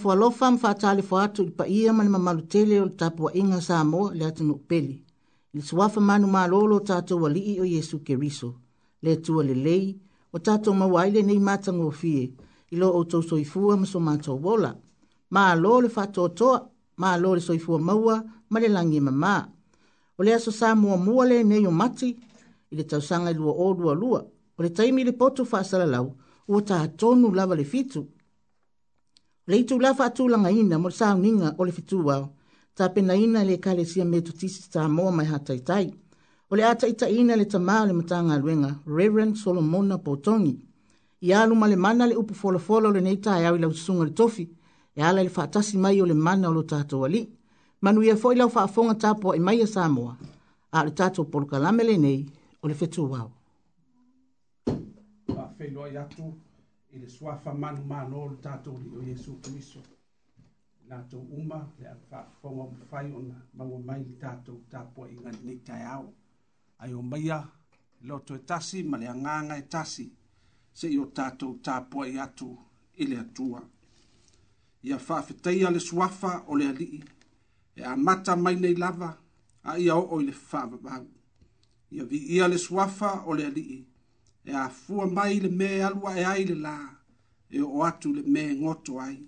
fua lofa ma fatale fua atu i pa ia ma ni mamalu tele o tapu wa inga sa mo le atu nuk peli. Le suwafa manu ma lolo tato wa lii o Yesu Keriso. Le tua le lei o tato ma waile nei mata ngo fie ilo o tau soifua ma so mata wola. Ma lolo le fato toa ma lolo le soifua maua ma le langi e mama. O le aso sa mua mua le nei o mati i le tausanga ilua o lua lua. O le taimi le potu fa asala lau o ta tonu lava le fitu. Le itu la fa tu langa ina mo sa ninga o le fitu wa. Ta pena ina le kale sia me tu tisi ta mo mai hata itai. O le ata ita ina le tama le matanga luenga Reverend Solomona Potongi. I alu ma le mana le upu folo folo le neita ai au ila usunga le tofi. E ala le fatasi mai o le mana o lo tato wali. Manu ia foi lau faafonga tapo e mai a Samoa. A le tato polo kalame le nei o le fitu wa. Fe loa yatu. Fe loa yatu i le suafa manu mano o le tatou lii o iesu kriso latou uma le faafofoga o mafai ona maua mai le tatou tapuaʻi galinei taeao ae o maia loto e tasi ma le agaga e tasi seʻi o tatou tapuaʻi atu i le atua ia faafetaia le suafa o le alii e amata mai nei lava a ia oo i le faavavau ia viia le suafa o le alii e afua mai i le mea e alu aʻe ai le lā e oo atu le mea goto ai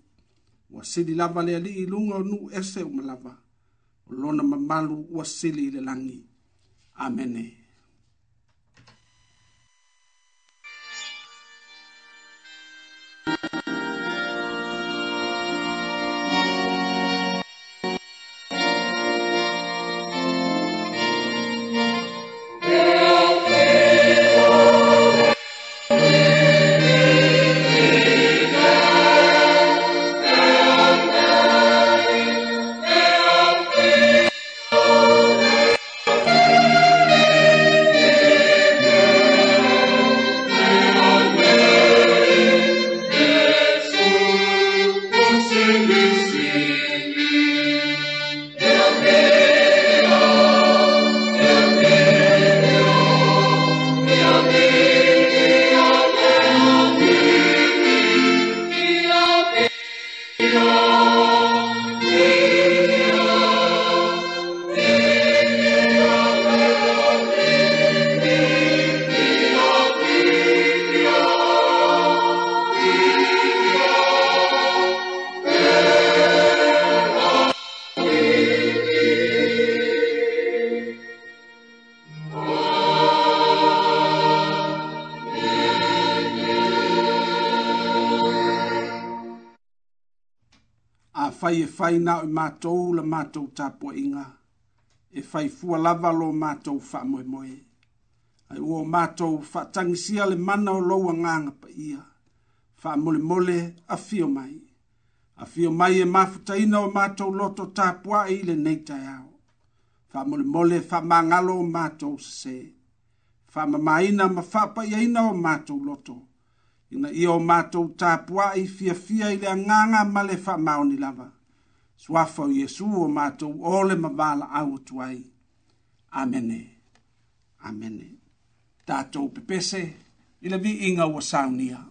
ua sili lava le alii i luga o nuu ese uma lava o lona mamalu ua sili i le lagi amene fai na o mātou la mātou tāpo inga. E fai fua lava lo mātou wha moe moe. Ai o mātou wha tangisia le mana o loa nganga pa ia. Wha mole mole a fio mai. A fio mai e mafuta ina o mātou loto tāpua e ile nei tai au. Wha mole mole wha mangalo o mātou se. Wha mamaina ma wha pa ina o mātou loto. Ina ia mato mātou i e fia fia ile a nganga male wha maoni lava. Swafu o matu o mātou o le mavala au atu ai. Amene. Amene. Tātou pepese vi inga ua saunia.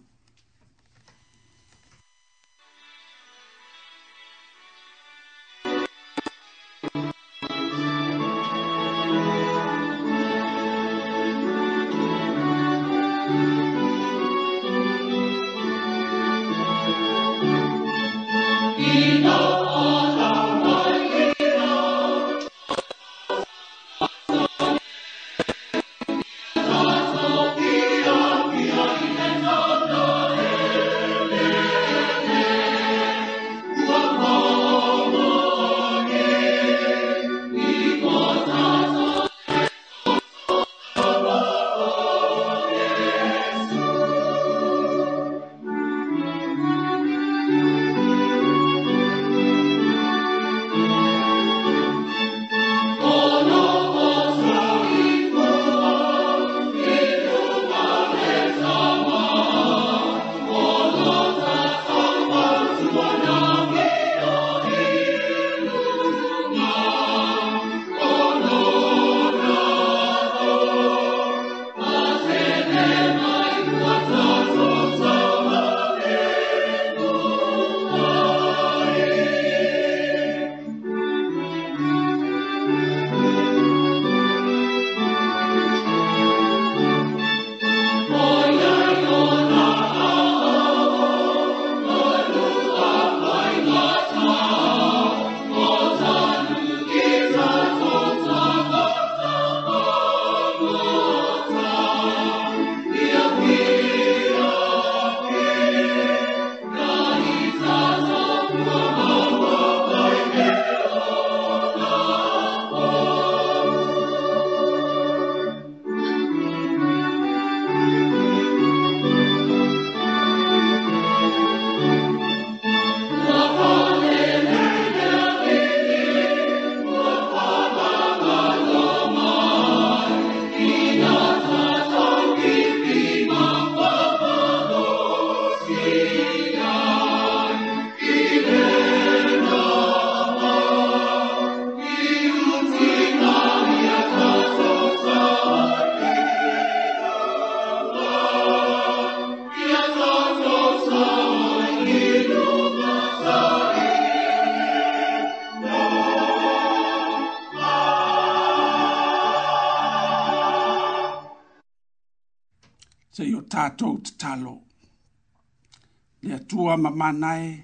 mamanae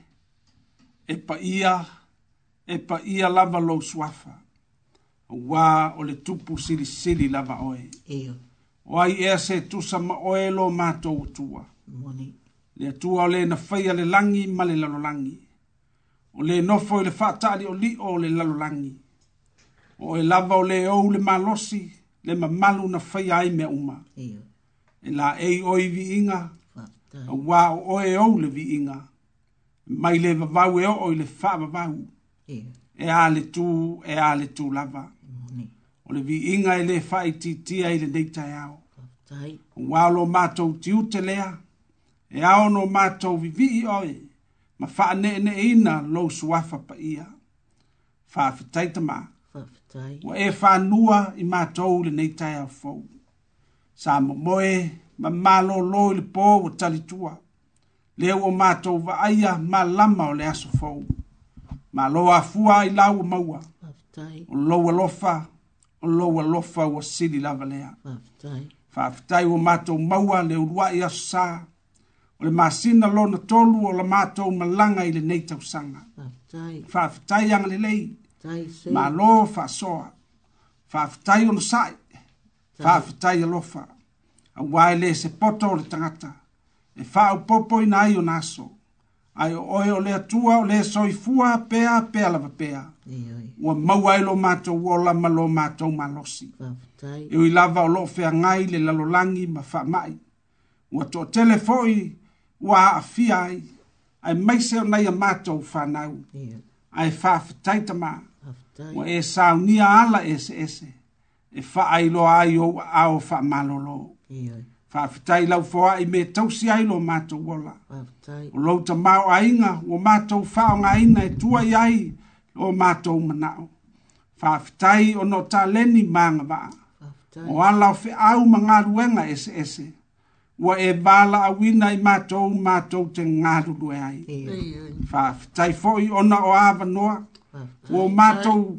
e paia e paia lava lou suafa auā o le tupu silisili lava oe o ai ea se tusa ma oe lo matou atua le atua o lē na faia le langi ma le langi. o lē nofo i le faataalioli'o o le lalolagi o e lava o le ou le malosi le mamalu na faia ai mea uma e laei oi vi'iga Wa o e ou le viiga mai le vavau e oo i le faavavau e a le tu e a le tu lava. tulava o le vi inga e lē faaitiitia i lenei taeao auā o lo matou tiute lea e ao no vi vivii oe ma ina lo suafa Fa Fa faafetai tamā ua e fa fanua i mato matou lenei taeao fou sa mo momoe ma malo lo le po o tali tua. Le o mato va aia ma lama o le aso fau. Ma lo a fua i lau maua. O lo a lofa, o lo a lofa o sili lava lea. Fa aftai o mato maua le urua i aso sa. O le masina lo na tolu o le mato malanga i le neitau sanga. Fa aftai ang le lei. Ma lo fa soa. Fa aftai o no sai. Fa aftai a lofa. Fa aftai a wai le se poto o le tangata, e whao popo ina ai o naso, ai o oe o le atua o le soifua pea pea lava pea, ua maua ilo mato ua la malo mato malosi. E ui lava o loo fea ngai le lalolangi ma wha mai, ua to telefoi ua a fia ai, ai maise o nei a mato u whanau, ai wha fitai tamā, ua e saunia ala ese ese, e, e, e wha ailo ai o a o wha malolo. Ia. Fa faafetai lau i me tausi ai lo matou ola o lou tamaoaiga ua matou faaaogāina e tuai ai lo matou manaʻo Fa ona o no taleni magavaa o ala o feʻau ma galuega eseese ua e valaauina i matou matou te galulue ai faafetai fo i o avanoa ua o matou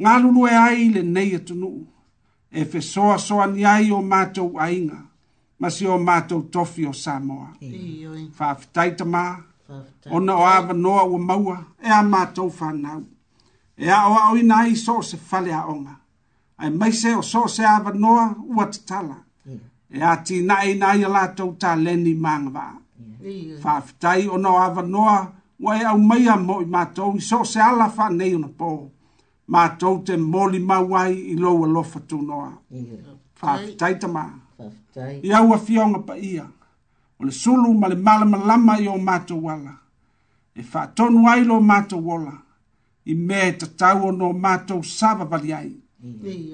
galulue ai lenei atunuu e fe soa soa ni ai o mātou ainga, masi o mātou tofi o Samoa. Whaafitai ta mā, ona o awa noa o maua, e a mātou whanau. E a oa o ina ai so se fale a onga, ai maise o so se awa noa ua tatala. E a ti na e na ia lātou tā leni māngwa. Whaafitai ona o awa noa, ua e au mai a mo i mātou, i so se ala whanei ona pōu ma tau te moli mawai i lo wa lofa tu noa. Fafitai ta maa. Fafitai. Ia ua fionga pa ia. O le sulu ma le malama lama i o mato wala. E fa tonu ai lo mato wala. I me ta tau o no mato sava vali ai.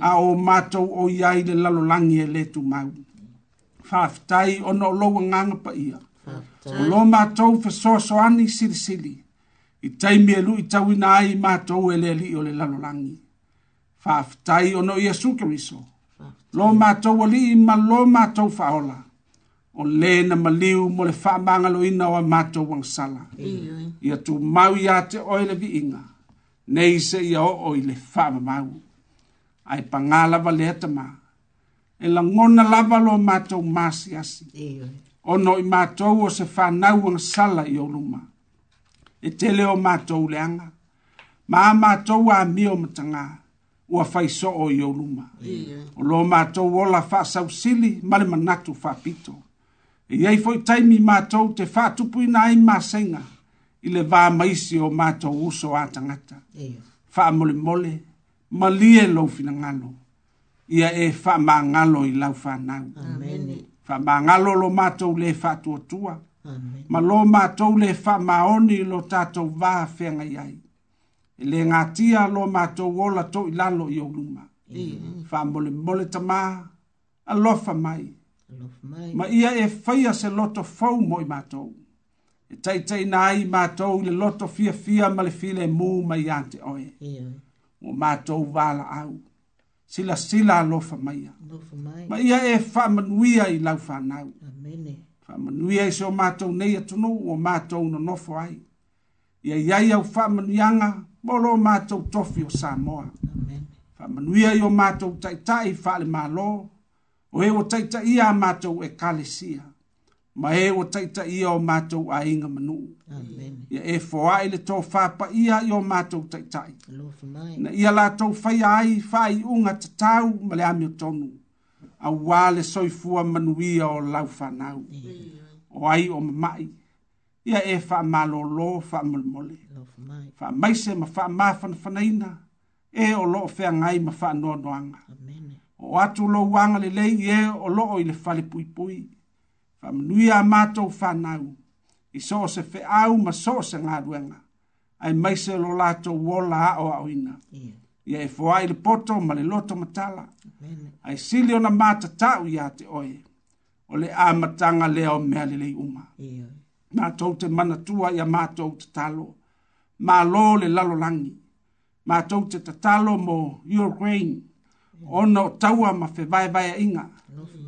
A o mato o iai le lalo langi e le tu mau. Fafitai o no lo wa nganga pa ia. Fafitai. O lo mato fa soa soani sili sili. Fafitai i taimi e lui tauina ai matou e le alii o le lalolagi faafetai ono iesu keriso lo matou alii ma lo matou faaola o lē na maliu mo le faamagaloina o a matou agasala ia tumau iā te oe le viiga nei seʻia oo i le faamamau ae pagā lava lea tamā e lagona lava lo matou masiasi ono i matou o se fanau agasala i ou luma e tele o mātou leanga. Mā mātou a mio matanga ua faiso o i oluma. Yeah. O lo mātou o la whaasau sili male manatu whapito. E iei fwoi taimi mātou te whātupu ina ai māsenga i le vā maisi o mātou uso a tangata. Yeah. Wha mole mole, malie lau fina ngalo. Ia e wha mā ngalo i lau whanau. Amen. Wha mā ngalo lo mātou le whātua tua. Amen ma lo matou le faamaoni maoni lo tatou vā feaga i ai e lē gatia lo matou ola toʻi lalo i ou luma faamolemole tamā alofa mai ma ia e faia se loto fou mo e i matou e taʻitaʻina ai matou i le loto fiafia ma le filemū ma iā te oe ua matou valaau silasila alofa maia ma ia e faamanuia i lau fanau Amene. Whamanui ai seo mātou nei atunu o mātou na nofo ai. Ia iai au whamanuianga molo mātou tofi o Samoa. Whamanui ai o mātou taitai whale mālo. O e o taitai a mātou e kalesia. Ma e o taitai a o mātou a inga manu. Amen. Ia e foa e le tō whāpa ia i o mātou taitai. Na ia lātou whai ai whai unga tatau ma le ami o tonu auā le soifua manuia o lau fanau mm. o ai o mamaʻi ia e faamālōlō faamolemole faamaise ma faamā fanafanaina e o loo feagai ma faanoanoaga o atu lou aga lelei e o loo i le fale puipui faamanuia a matou fanau i so o se feʻau ma so o se galuega ae maise lo latou ola aʻo aʻoina yeah ia e foai le poto ma le loto matala ae sili ona tau ia te oe o le amataga lea o mea lelei uma tau te mana tua ia matou tatalo malo le lalo lalolagi matou te tatalo mo ukraine ona o taua ma fevaevaeaʻiga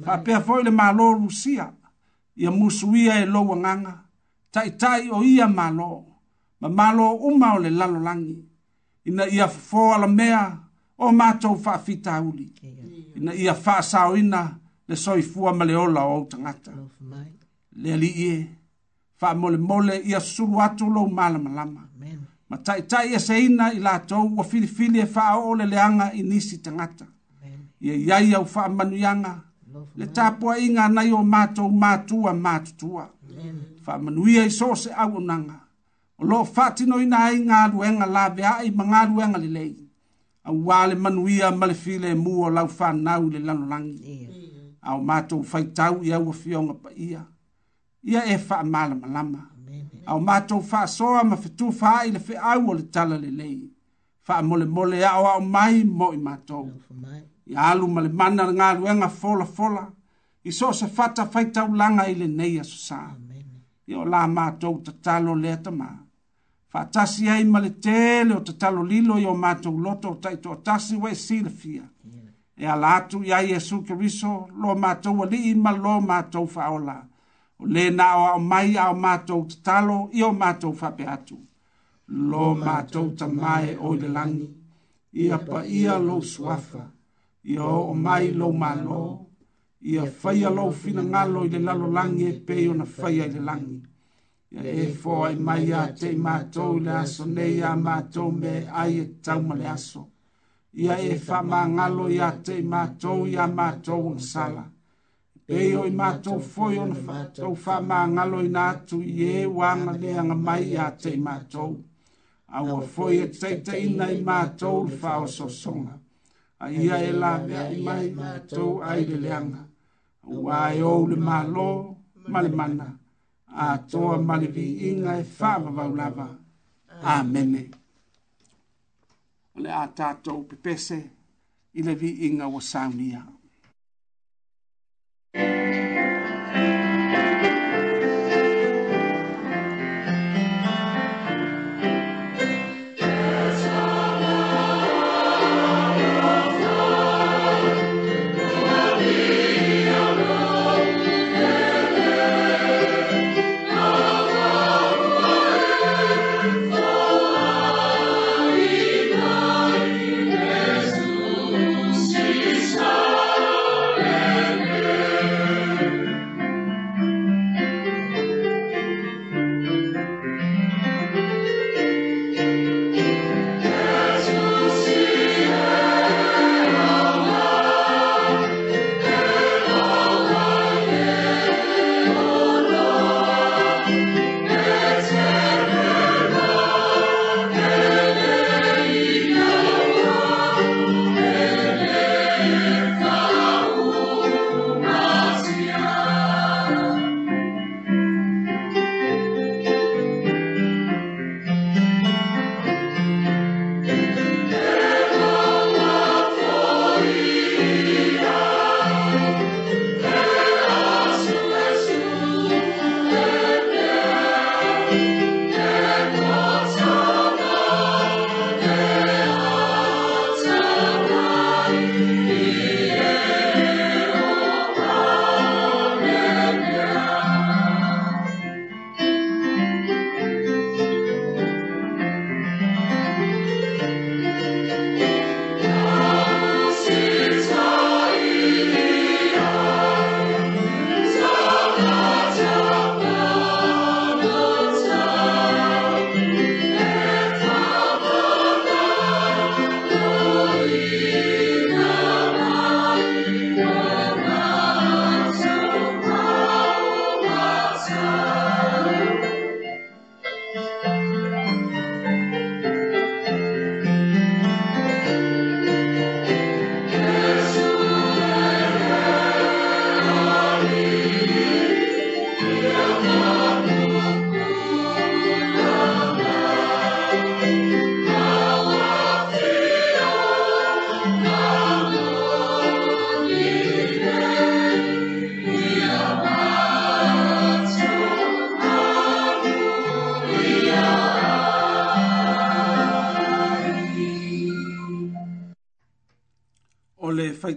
faapea foi le malo rusia ia musuia e lo wanganga. Tai tai o ia malo ma malo uma o le lalo langi ina ia fofoala mea o matou faafitauli ina ia faasaoina le soifua ma le ola o au tagata le alii e faamolemole ia susulu atu lou malamalama ma taʻitaʻi ese ina i latou ua filifili e faaoo le leaga i nisi tagata ia iai au faamanuiaga le tapuaʻiga anai o matou matua matutua faamanuia i so o se auaunaga o lo fatino ina ai ngā ruenga la vea ai ma ngā ruenga li lei. A wale manuia male file mu o lau whanau le lano langi. A o mātou whaitau i au a fionga pa ia. Ia e wha amala malama. A o mātou wha soa ma fitu wha i le whi au o le tala le lei. Wha mole mole a o au mai mo i mātou. I alu ma le mana ngā ruenga fola fola. I so se fata whaitau langa i le nei a susa. Ia o la mātou ta talo le ta maa faatasi ai ma le tele o tatalolilo i o matou loto o taʻitoʻatasi ua e silafia e ala atu iā iesu keriso lo matou alii ma lo matou faaola o lē na o aʻo mai a o matou tatalo i o matou faapea atu lo matou tamae o i le lagi ia paia lou suafa ia oo mai lou mālō ia faia lou finagalo i le lalolagi e pei ona faia i le lagi ia e foa i mai iā tei matou i le aso nei iā matou me ai e tauma le aso ia e faamagalo iā tei matou iā matou ona sala pei o i matou foi ona fatou faamagaloina atu i ē e uaga leaga mai iā tei matou aua foi e taʻitaʻina i matou le faaosoosoga a ia e laveaʻi mai matou ai leleaga uā e ou le mālō ma le mana a toa malivi inga e whāwa vau lava. Amen. Ole a tātou pepese i le vi inga o saunia. Amen.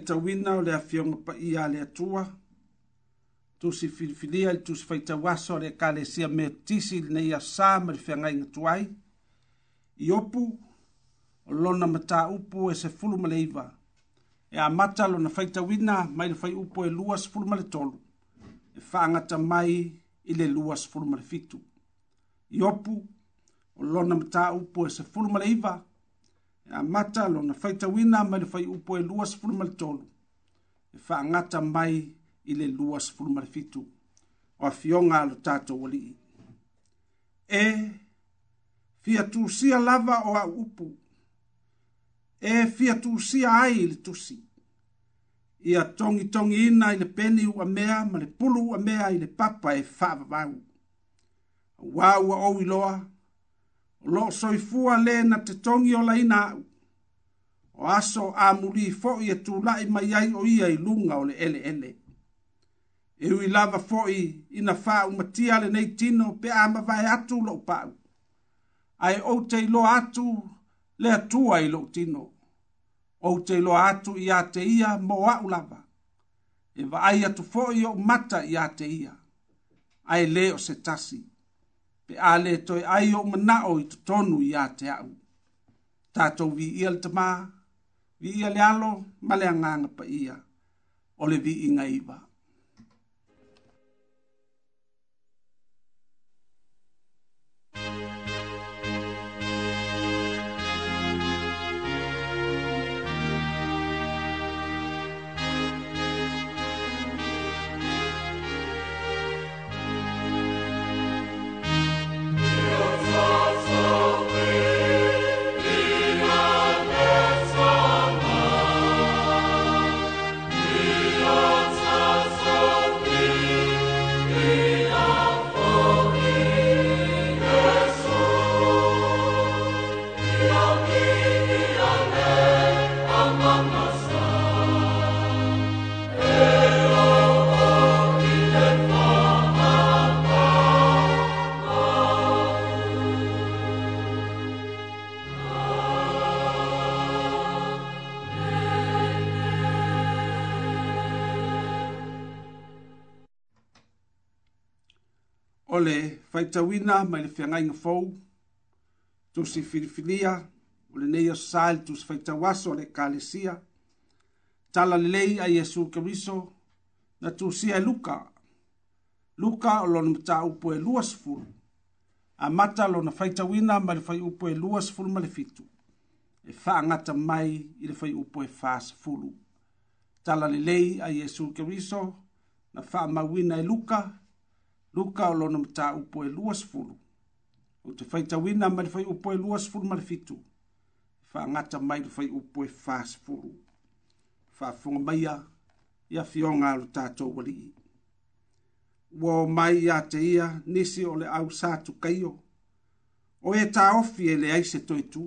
faitauina o le afioga paʻi a le atua tusi filifilia i le tusi faitauasa o le ekalesia mea tisi lenei asā ma le feagaiga tu ai i opu o lona mataupu e sefulu ma le iva e amata lona faitauina mai le faiupu e lua sefulu ma le tolu e faagata mai i le lua sefulu ma le fitu i opu o lona mataupu e sefulu ma le iva e e amata lona faitauina mai le fai upu e lua sefulu ma le tolu e faagata mai ile le lua sefulu ma le fitu o afioga a lo tatou alii e fia tusia lava o au upu e fia tusia ai i le tongi tongi ina i le peni ua mea ma le pulu ua mea i papa e faavavau auā ua ou loa, lo soifua le na te tongi o laina au. O aso a muli fo i e tūlai mai ai o ia i lunga o le ele ele. E ui lava fo i ina wha umatia le nei tino pe ama vai atu lo pau. Ai o te lo atu le atua i lo tino. O te lo atu i a te ia mo au lava. E va ai atu fo i o mata i a te ia. Ai leo se Ai leo se tasi pe a le toe ai o manaʻo i totonu iā te aʻu tatou viia le tamā viia le alo ma le agaga paia o le viiga iva Lord. o le faitauina mai le feagaiga fou tusi filifilia o lenei asosā le tusi faitauaso o le ekalesia tala lelei a iesu keriso na tusia e luka luka o lona mataupu e luasfulu a mata lona faitauina mai le faiupu e luasfulu ma le fitu e faagata mai i le faiupu e fasfulu tala lelei a iesu keriso na faamauina e luka luka o lona mata upo e lua sifulu. O te whaitawina mai fai upo e lua sifulu mara fitu. Wha ngata mai fai upo e fa sifulu. Wha funga mai a ia fionga alu tātou wali i. Ua o mai a te ia nisi o le au sātu keio. O e tā ofi e le aise toi tū.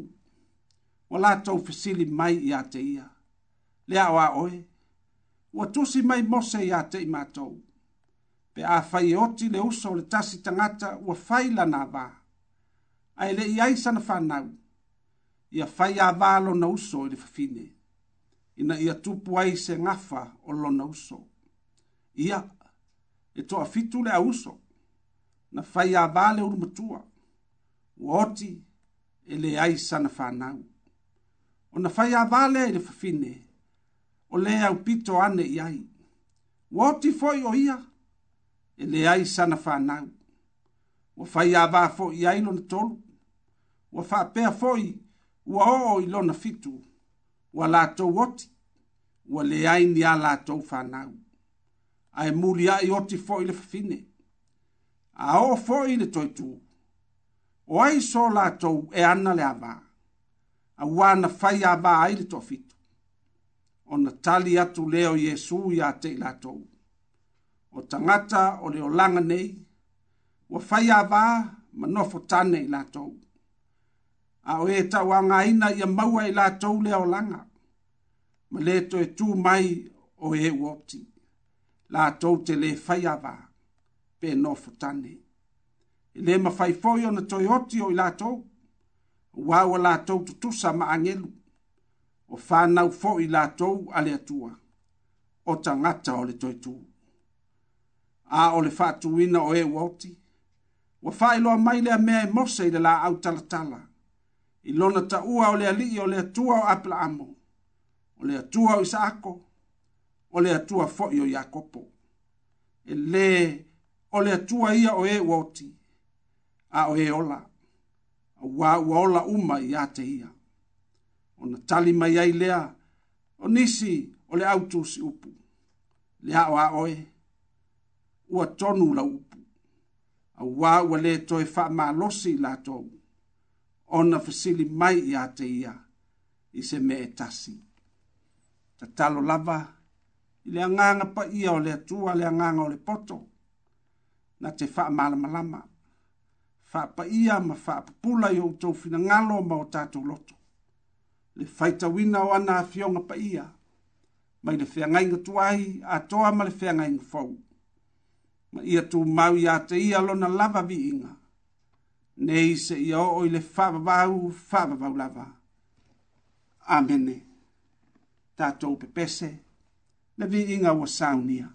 Wa lātou fesili mai i a te ia. Le a oe. Ua tusi mai mose i a te i mātou pe a fai oti le usa o le tasi tangata ua fai lana vā. Ai le iai sana whanau, ia fai a vālo na uso i le fafine, ina ia tupu ai se ngafa o lo na uso. Ia, e toa fitu le a uso, na fai a vāle uru matua, ua oti e le iai sana whanau. O na fai a vāle i le fafine, o le au pito ane iai. Wati foi o ia, ia, e le ai sana whanau. Ua whai a wā fōi ai lona tolu, ua wha pēa fōi ua o i lona fitu, ua lātou oti, ua le ai ni a lātou whanau. A e muri a i oti fōi le whafine, a o fōi le toitū. O ai sō lātou e ana le a wā, a wāna whai a wā ai le tō fitu. O na tali atu leo Jesu i a te lātou o tangata o le olanga nei, wa whai awa ma nofo tane i lātou. A o e tau ina i a maua i lātou le olanga, ma le to e tū mai o e uopti. Lātou te le whai ba pe nofo tane. I le ma whai fōi o na toi oti o i lātou, wā wa lātou tutusa ma angelu, o whānau fōi lātou ale atua, o tangata o le toi tūu a o le faatuina o e uaoti ua faailoa mai lea mea e mose i le laau talatala i lona taua o le alii o le atua o apelaamo o le atua o isaako o le atua foʻi o iakopo e lē o le atua ia o ē e ua a o ē e ola wa ua ola uma iā te ia ona tali mai ai lea o nisi o le au tusi upu leā o aʻoe ua tonu la upu. A wā ua le toi wha mā losi la tōu. Ona fasili mai i ate ia i se me e tasi. Ta talo lava i le anganga pa ia o le atua le anganga o le poto. Na te wha malama lama. Wha pa ia ma wha pula i o tōu fina ngalo ma o tātou loto. Le whaita wina o ana a fionga pa ia. Mai le whea ngai ngatuahi a toa ma le whea ngai ngafau ma ia tu mau ia te ia lona lava vi inga. Nei se ia o i le whavavau, whavavau lava. Amene. Tātou pepese, le vi inga wa saunia.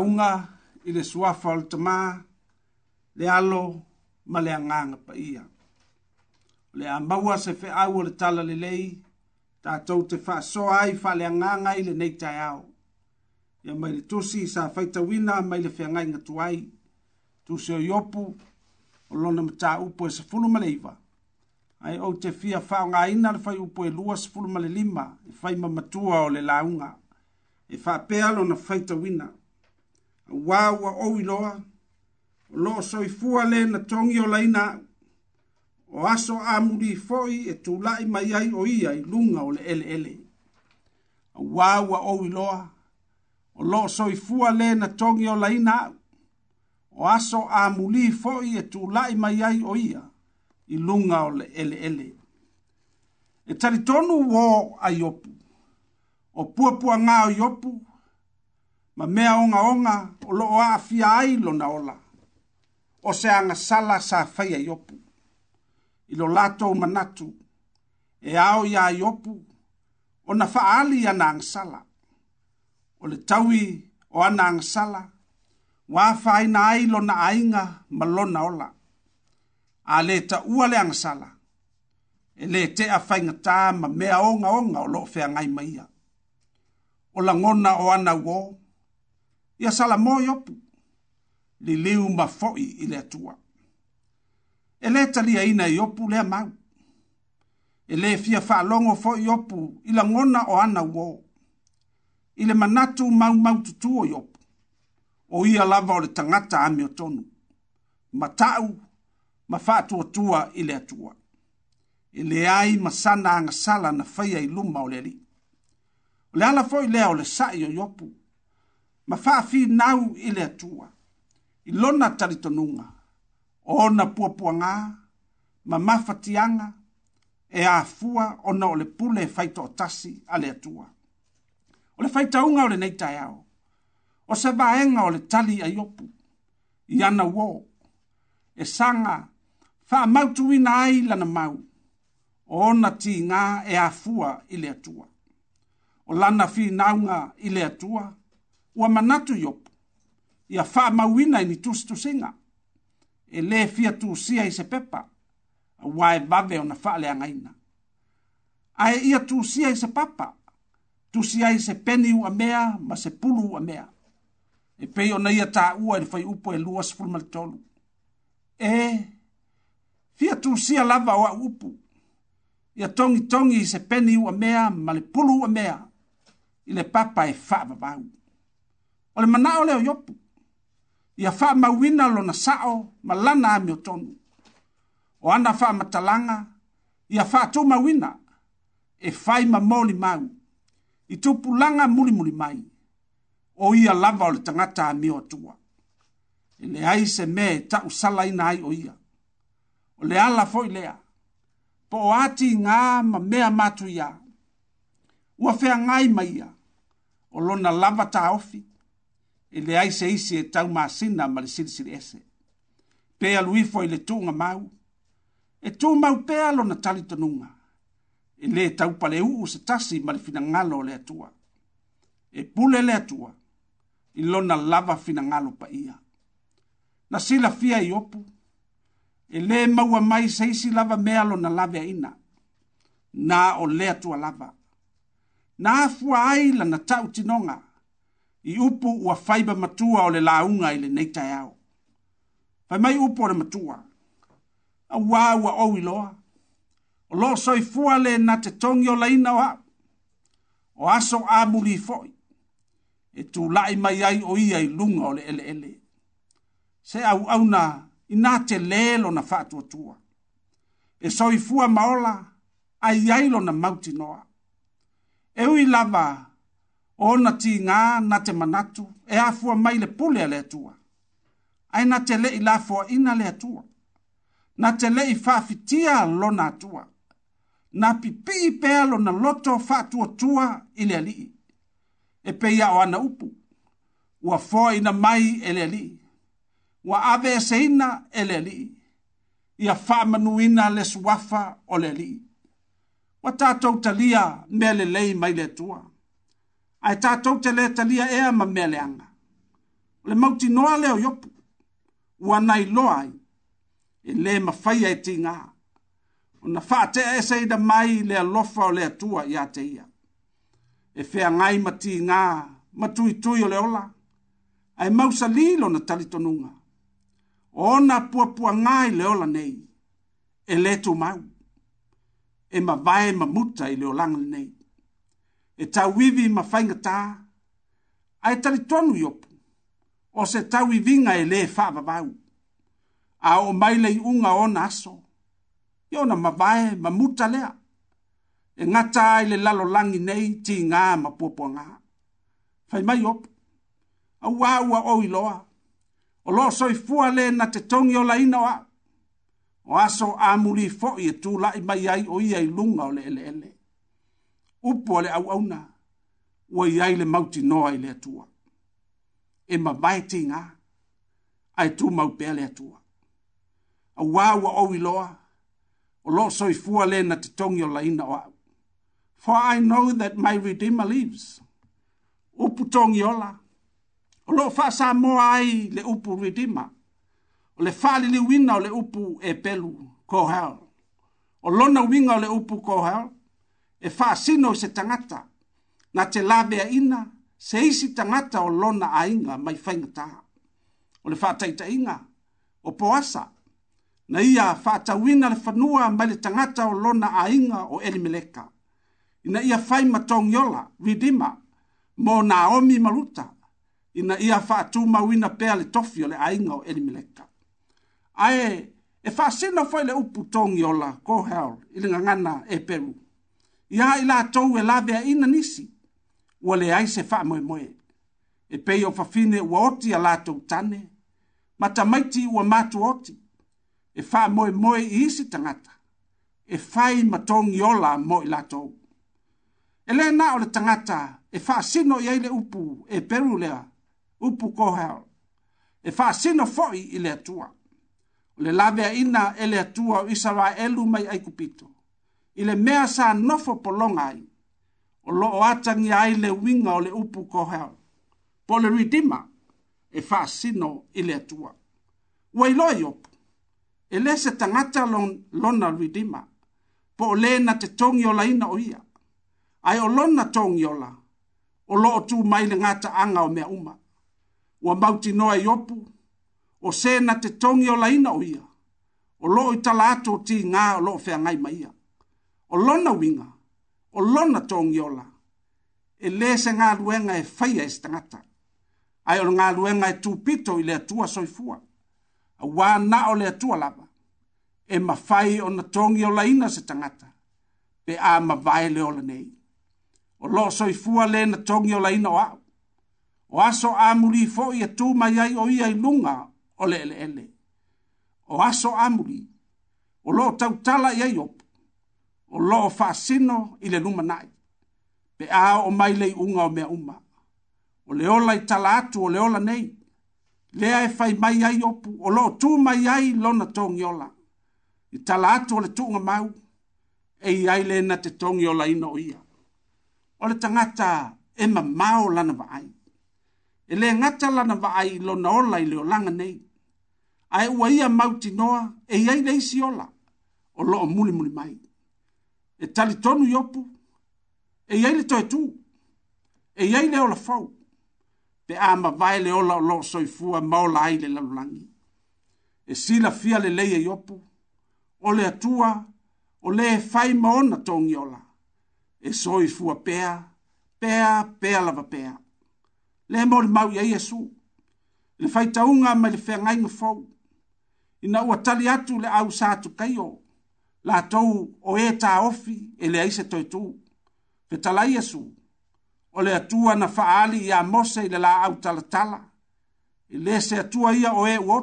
launga i le suafa o tamā le alo ma le agaga paia o le a maua se feʻau o le tala lelei tatou te faasoa ai faaleagaga i lenei taeao ia mai le tusi sa faitauina mai le feagaiga tuai tusi o i opu o lona mataupu e sefulu ma le iva ae ou te fia faaaogāina le fai upu e lua sefulu ma le lima e fai mamatua o le lauga e faapea lona faitauina wāua ou iloa, lo soi fua le na tongi o laina o aso a muri foi e tu lai mai ai o ia i lunga o le ele ele. Wāua ou iloa, o lo soi fua le na tongi o laina o aso a muri foi e tu lai mai ai o ia i lunga o le ele ele. E taritonu wō ai opu, o puapua ngā o iopu, ma mea onga onga o loo a afia ai lo na ola. O se anga sala sa faya yopu. I lo lato manatu. E ao ya yopu. O na faali ya ang sala. O le taui o ana ang sala. Wa faina ai lo na ainga ma lo na ola. A le ta ua le ang sala. E le te a fainga ta ma mea onga onga o loo fea ngai maia. O la ngona o ana uo. Ia sala i opu. Li liu ma foi i le atua. E lē taliaina i opu lea mau. E lē fia fa'alogo foi i opu i lagona o ana uo. I le manatu mau mau tutua i opu. O ia lava o le tangata ame o tonu. Ma tau, ma fa'atuatua i le atua. E leai ai masana agasala na faia i luma o le ali. O le ala foi lea o le saʻi o i opu. ma faafinau i le atua i lona talitonuga o ona puapuagā ma mafatiaga e afua ona o le pule e faitootasi a le atua o le faitauga o lenei taeao o se vaega o le tali ai opu i ana uō e saga faamautuina ai lana mau o ona tigā e afua i le atua o lana finauga i le atua ua manatu i opu ia faamauina i ni tusitusiga e lē fia tusia i se pepa auā e vave ona faaleagaina ae ia tusia i se papa tusia i se peni ua mea ma se pulu ua mea e pei ona ia taʻua i le fai upu e lua sefulu ma le tolu e fia tusia lava o aʻu upu ia togitogi i se peni ua mea ma le pulu ua mea i le papa e faavavau o le manao le o iopu ia faamauina lona sa'o ma lana ami o tonu o ana faamatalaga ia faatumauina e fai ma molimau i tupulaga mulimuli mai o ia lava o le tagata amio atua e leai se mea e taʻusala ina ai o ia o le ala fo'i lea po o atigā ma mea matuiā ua feagai ma ia o lona lava taofi i le se isi e taumasina ma le silisili ese pe aluifo i le tuugamau e tumau pea lona talitonuga e lē taupale uu se tasi ma le finagalo o le atua e pule le atua i lona lava finagalo paia na silafia i opu e lē maua mai se isi lava mea lona laveaina na o le atua lava na afua ai lana taʻutinoga i upu ua faiba matua o le launga i le neitai au. Fai mai upu o le matua. A wā o au i loa. O lo soi fua le na te tongi o laina wa. O aso a muri foi. E tū lai mai ai o ia i lunga o le ele ele. Se au au na i nā te lelo na fātua tua. E soi fua maola a lo na mauti noa. E ui lava ona tigā na te manatu e afua mai le pule a le atua ae na te leʻi lafoaʻina le atua na te leʻi faafitia lona atua na pipi'i pea lona loto faatuatua i le ali'i e peia o ana upu ua foaina mai e le ali'i ua aveeseina e le ali'i ia faamanuina le suafa o le ali'i ua tatou talia mea lelei mai le atua ai tatou te lē talia ea ma meleaga o le mautinoa lea o iopu ua nailoa ai e le mafaia e tigā ona faatea e saila mai le alofa o le atua iā te ia e feagai ma tigā ma tuitui o le ola ae mausalī lona talitonuga o ona puapuagā i le ola nei e lē tumau e vae ma muta i le olaga nei e tauivi ma fainga tā, a e talitonu iopu, o se tauivinga e le whaavavau, a o mailei unga o aso, i ona mavae ma muta lea, e ngata ai le lalo langi nei ti ngā ma pōpua ngā. Fai mai opu, a wāua o loa. o lo soi fua le na te tongi o laina o aso a fo i e tū lai mai ai o i ai lunga o le ele ele. ele upo le au auna ua iai le mauti noa i le atua e mavae tiga ae tumau pea le atua auā ua ou iloa o loo soifua lē na titogi o laina o aʻu for i know that my redeemer lives upu togiola o loo faasamoa ai le upu redeemer o le faaliliuina o le upu e pelu kohel o lona uiga o le upu kohel e faasino se tangata na te laveaina se isi tangata o lona aiga mai faigataa o le faataitaʻiga o poasa na ia faatauina le fanua mai le tangata o lona aiga o elimeleka ina ia fai matogiola ridima mo naomi maruta ina ia faatumauina pea le tofi o le aiga o elimeleka ae e faasino foi le upu togiola cohel i le gagana e peru ia i latou e laveaina nisi ua leai se faamoemoe e pei o fafine ua oti a latou tane ma tamaiti ua matu oti e faamoemoe i isi tangata. e fai ma togiola mo i latou e lē na o le tagata e faasino i ai upu e peru lea upu kohel e faasino foʻi i le tua. o le ina e le atua o elu mai aikupito i le mea sa nofo polonga ai. O lo o atangi ai le winga o le upu kohea. Po le ridima e faa sino i le atua. Ua iloa iopu. E le se tangata lona ridima. Po o le na te tongi o ina o ia. Ai o lona tongi o O lo o tu mai le ngata anga o mea uma. Ua mauti noa iopu. O se na te tongi o ina o ia. O lo o itala ato ti ngā o lo fea ngai mai o lona winga, o lona tōngi ola, e le se ngā luenga e whaia e stangata, ai o ngā luenga e tūpito i le atua soifua, a wā na o le atua lava, e mawhai o na tōngi ola ina se tangata, pe a mawai le ola nei. O lo soifua le na tōngi ola ina o au, o aso a muri fo i atu e mai ai o ia i lunga o le ele ele. O aso a muri, o lo tautala i ai opa, o lo fasino i le luma nai. Pe a o mai le unga o mea uma. O le ola i tala atu, o le ola nei. Lea e fai mai ai opu, o lo tu mai ai lona tongi ola. I tala atu o le tunga mau, e i ai le na te tongi ola ino ia. O le tangata e ma mau lana va ai. E le ngata lana va ai lona ola i le o langa nei. Ai ua ia mauti noa, e i ai le isi ola. O lo muli muli mai e tali tonu i opu, e iai le toetū, e iai le ola fau, pe a mawai le ola o loo soifua maola ai le lalulangi. E sila fia le leia i opu, o le atua, o le e fai maona tongi ola, e soifua pea, pea, pea lava pea. Le mori mau ia Iesu, le fai taunga mai le whea ngai ngafau, ina ua tali atu le au sātu kai oa la latou o ē taofi e, e leai se toetū fetalai asu o le atua na faali ia mose i le laau talatala e lē se atua ia o ē e ua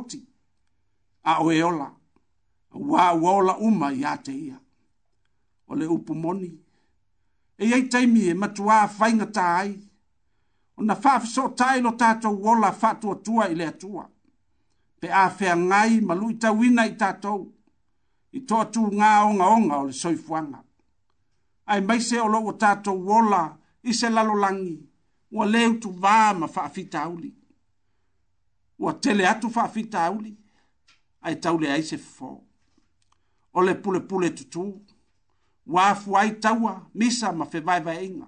a o ē e ola auā ua ola uma iā te ia o le upu moni e iai taimi e matua matuā faigatā ai ona faafesootae lo tatou ola faatuatua i le atua pe a feagai ma lui tauina i tatou i toa tū ngā onga onga o le soifuanga. Ai mai se o loko tātou wola i se lalo langi, ua leu tu vā ma whaafita auli. Ua tele atu whaafita auli, ai taule ai se fō. O le pule pule tutu, ua afu ai taua misa ma whewaiwa inga.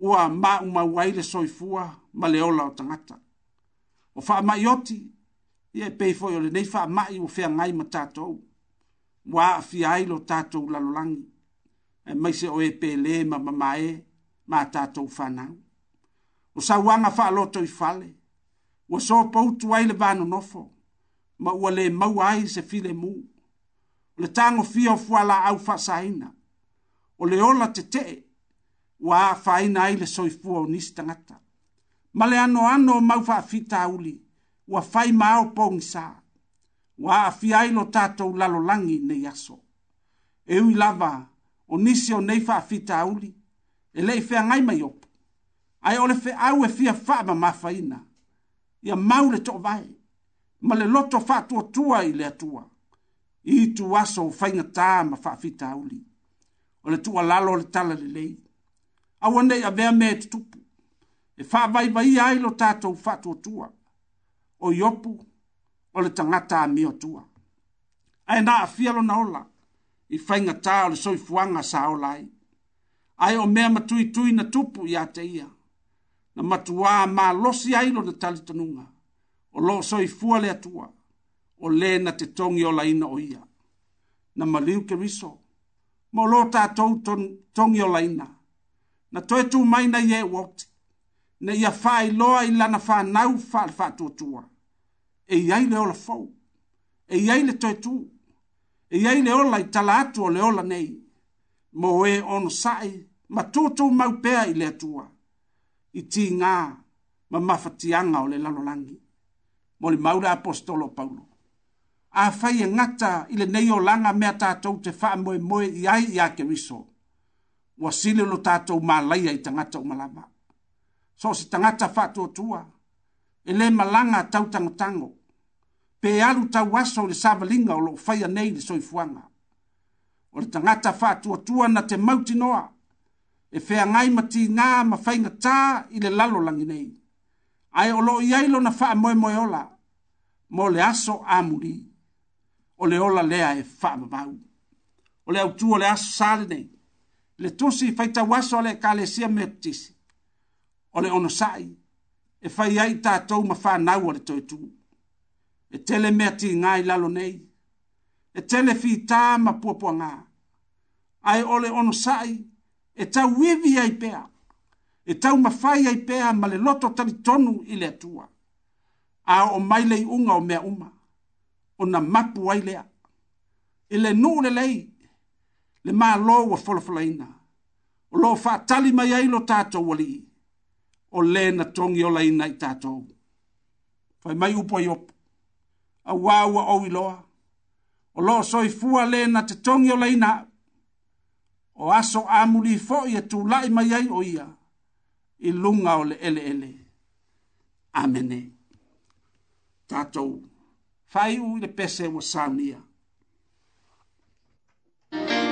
Ua ma uma ai soifua ma le ola o tangata. O wha mai oti, ia e pei fōi o le nei wha mai o whea ngai ma tātou wa afia ai lo tatou lalolagi e maise o e pelē ma mamae ma tatou fanau o sauaga faaloto i fale ua sopoutu ai le vanonofo ma ua lē maua ai se filemu o le tagofia o fualaau faasaina o le ola tetee ua afaina ai le soifua o nisi tagata ma le anoano o mau faafitauli ua fai maao pogisā wa afia ino tatou lalolagi nei aso e ui lava o nisi o nei faafitauli e leʻi feagai mai opu ae o le feʻau e fia faamamafaina ia mau le toʻavae ma le loto faatuatua i le atua itu aso o faigatā ma faafitauli o le tuʻalalo o le tala lelei aua nei avea mea e tutupu e faavaivaia ai lo tatou faatuatua o i opu o le tangata a mea tua. Ae na a fialo na ola, i whainga tā o le soifuanga sa ola ai. Ae o mea matui tui na tupu i ate ia, na matua ma losi ailo na tali tanunga, o lo soifua le atua, o le na te tongi ola ina o ia. Na maliu ke riso, mo lo tātou ton, tongi ola ina, na toe tū maina i e wote, na ia whai loa i lana whanau whal whatua tua. Fa e iai le ola fou e iai le toetū e iai le ola i tala atu o le ola nei mo ē e ono saʻi ma tutou mau pea i le atua i tigā ma mafatiaga o le lalolagi mo le maule apostolo paulo afai e gata i lenei olaga mea tatou te faamoemoe i ai iā keriso ua sili lo tatou malaia i tagata uma lava so o se tagata tua, ele malanga malaga tau tagotago pe alu tau aso le savalinga o lo faya nei le soifuanga. O le tangata wha tua tua na te mauti noa, e fea ngai mati ngā ma whainga tā i le lalo langi nei. Ai o lo i ailo na wha moe moe ola, mo le aso amuri, o le ola lea e wha mabau. O le autu o le aso sale nei, le tusi whaita waso le ka le sia me tisi, o le ono sai, e whai ai tātou ma wha nau o le toetuu e tele mea ti ngā i lalo nei, e tele fi tā ma puapua ngā, ai ole ono sai, e tau wivi ai pea, e tau mawhai ai pea ma le loto tali tonu i le atua, a o mailei unga o mea uma, o na mapu ai lea, i e le nu le lei, le mā lo wa folofola ina, o lo wha tali mai ai lo tātou wali, o le na tongi ola ina i tātou, fai mai upo i opo, a wawa o iloa. O so i fua le na te tongi o leina. O aso amuli fo i atu e lai mai ai o ia. I lunga o le ele ele. Amene. Tātou. Fai ui le pese wa saunia. Amene.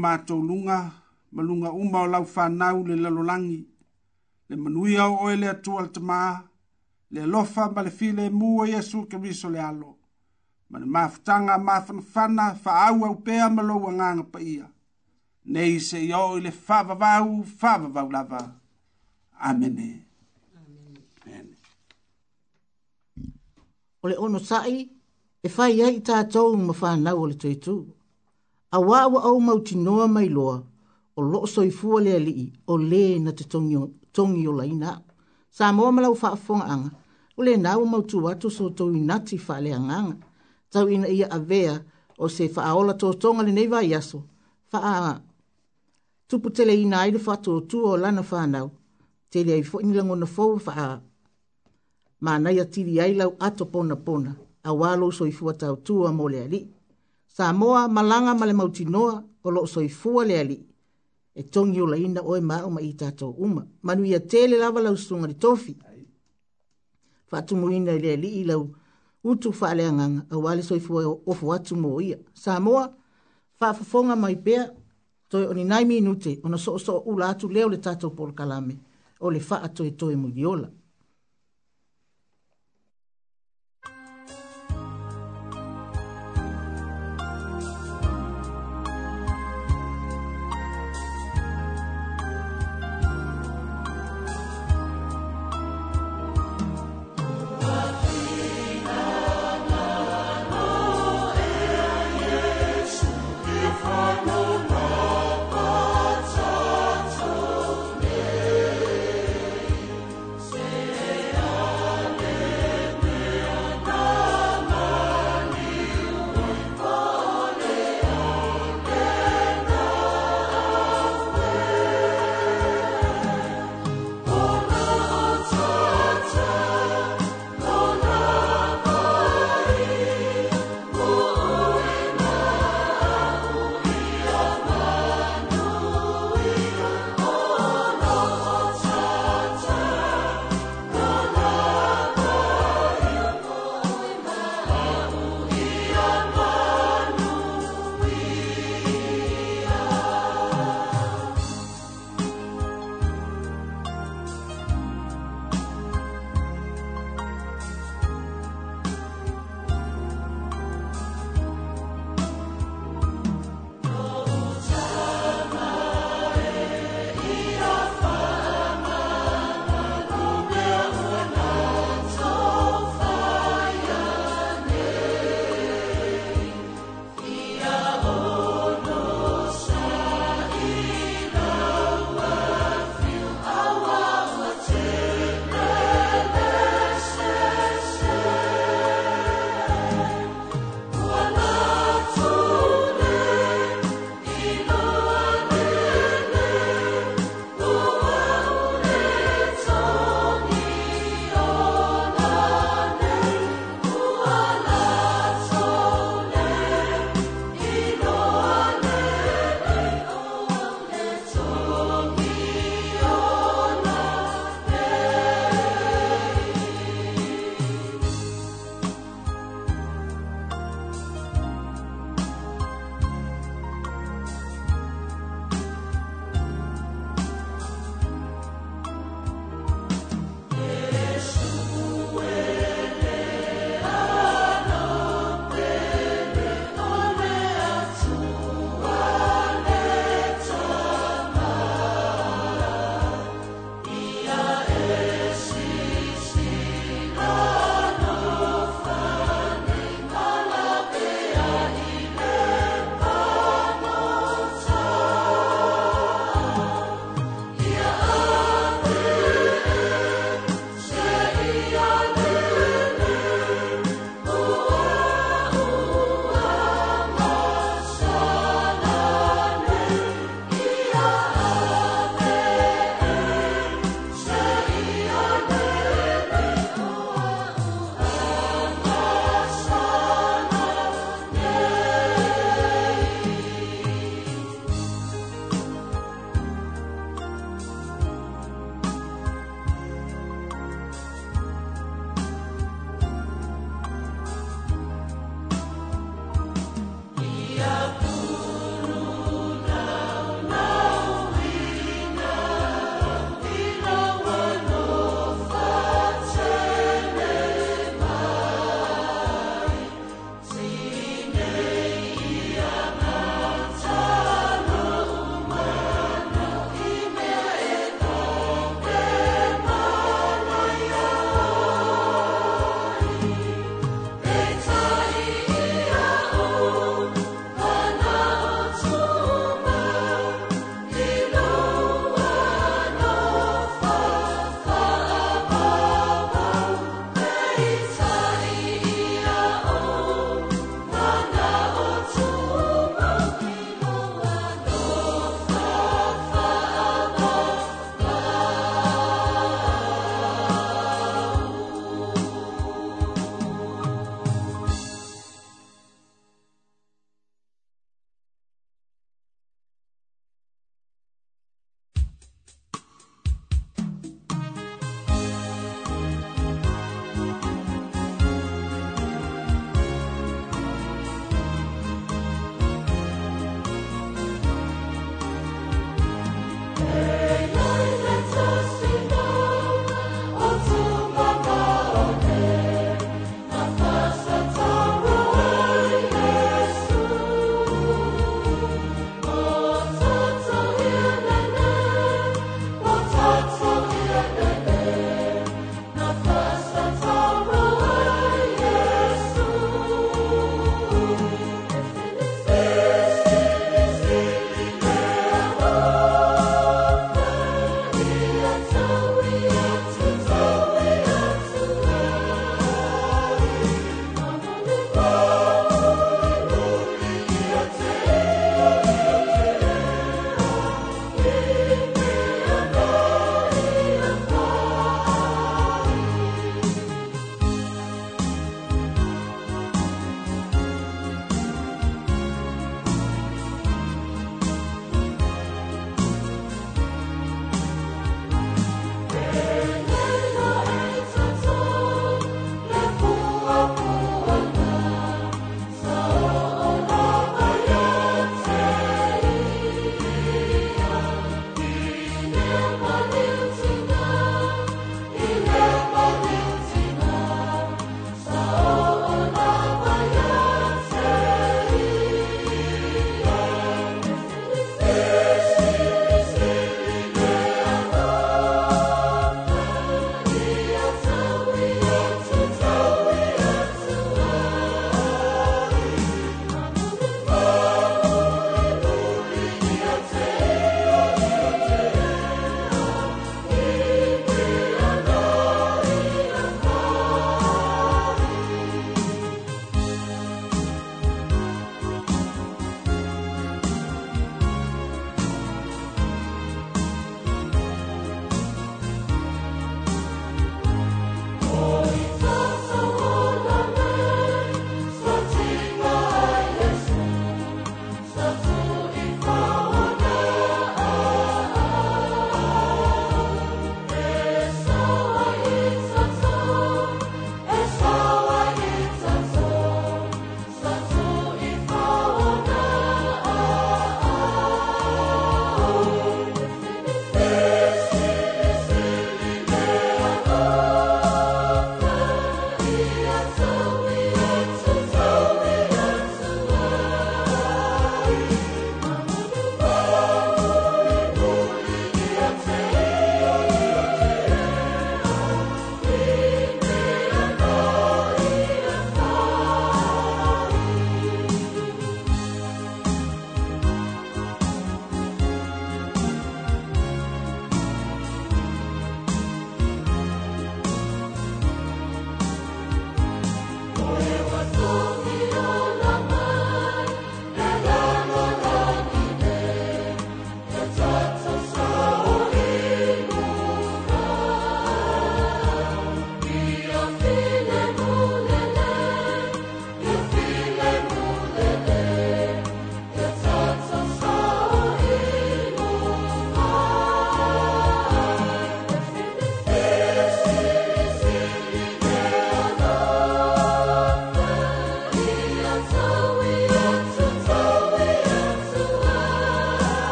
mātou lunga, ma lunga uma o lau whanau le lalolangi, le manui au oe le atua le tamā, le lofa ma le file e mu o Iesu ke riso le alo, ma le mafutanga mafanafana wha au au pea ma lau anganga pa ia. Nei se i o i le whavavau, whavavau lava. Amene. Amene. O le ono sai, e whai ai tātou ma whanau o le tuitu. Amene a wāwa au mauti noa mai loa, o loo soi fua lea lii, o le na te tongi o, tongi o laina. Sā moa malau whaafonga anga, o le nāwa mautu watu so tau inati whaalea nganga, tau ina ia avea, o se whaaola tō tonga le neiva iaso, whaa tupu tele ina aile whatu o tua o lana whanau, tele ai fwini lango na fau whaa, mā nai atiri lau ato pona pona, a walo soi fua tau tua mo lea lii. Samoa, Malanga, Male Mautinoa, o lo soi fua le ali. E tongi o laina oe maa o mai tātou uma. Manu ia tele lava lau sunga li tofi. Fatumu ina le ali i lau utu faa le anganga. A wale soi fua o fuatu mo ia. Samoa, faa fafonga mai pea, toi oni nai minute, ona so so ula atu leo le tātou polo kalame. O le faa toi toi mugiola.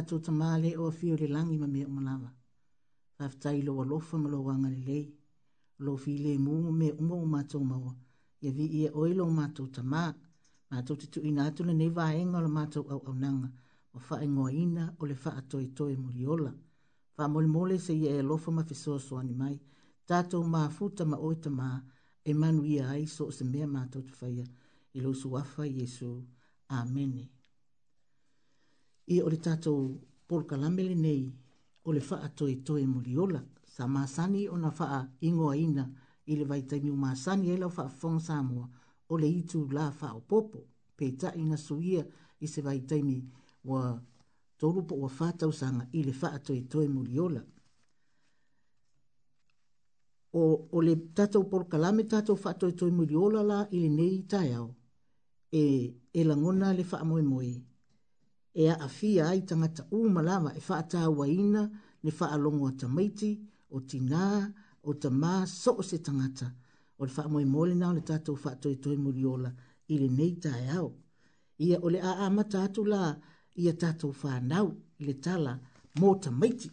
mātou ta māle o fio le langi ma mea umalawa. Tafetai lo alofa ma lo wanga le lei. Lo fi le mu me umo o mātou maua. Ia vi ia oilo o mātou ta mā. Mātou te tu ina atu ne nei vāenga o la mātou au au nanga. O fae ngoa ina o le fae toi toi muriola. Fa mole mole se ia e alofa ma fesoa so mai. Tato ma futa ma oi ta mā. E manu ia aiso o se mea mātou te faya. Ilo suafa Yesu. Amen i o le tatou polokalamele nei o le faatoetoe moliola sa masani ingoa ina i le vaitaimi u masani ai lau faafofoga samoa o le itu la faaopoopo peitaʻi ina suia i se vaitaimi ua tolu po ua fatausaga i le faatoetoe moliola o, o le tatou polokalame tatou faatoetoe moliola la i lenei taeao e, e lagona le faamoemoe e a afia ai tangata u malama e faa waina ni faa longo ta maiti o tina o ta ma so se tangata o le faa moe mole nao le tatou faa toi toi muriola i le nei tae au. Ia ole a ama tatou la ia tatou faa nau le tala mō ta maiti.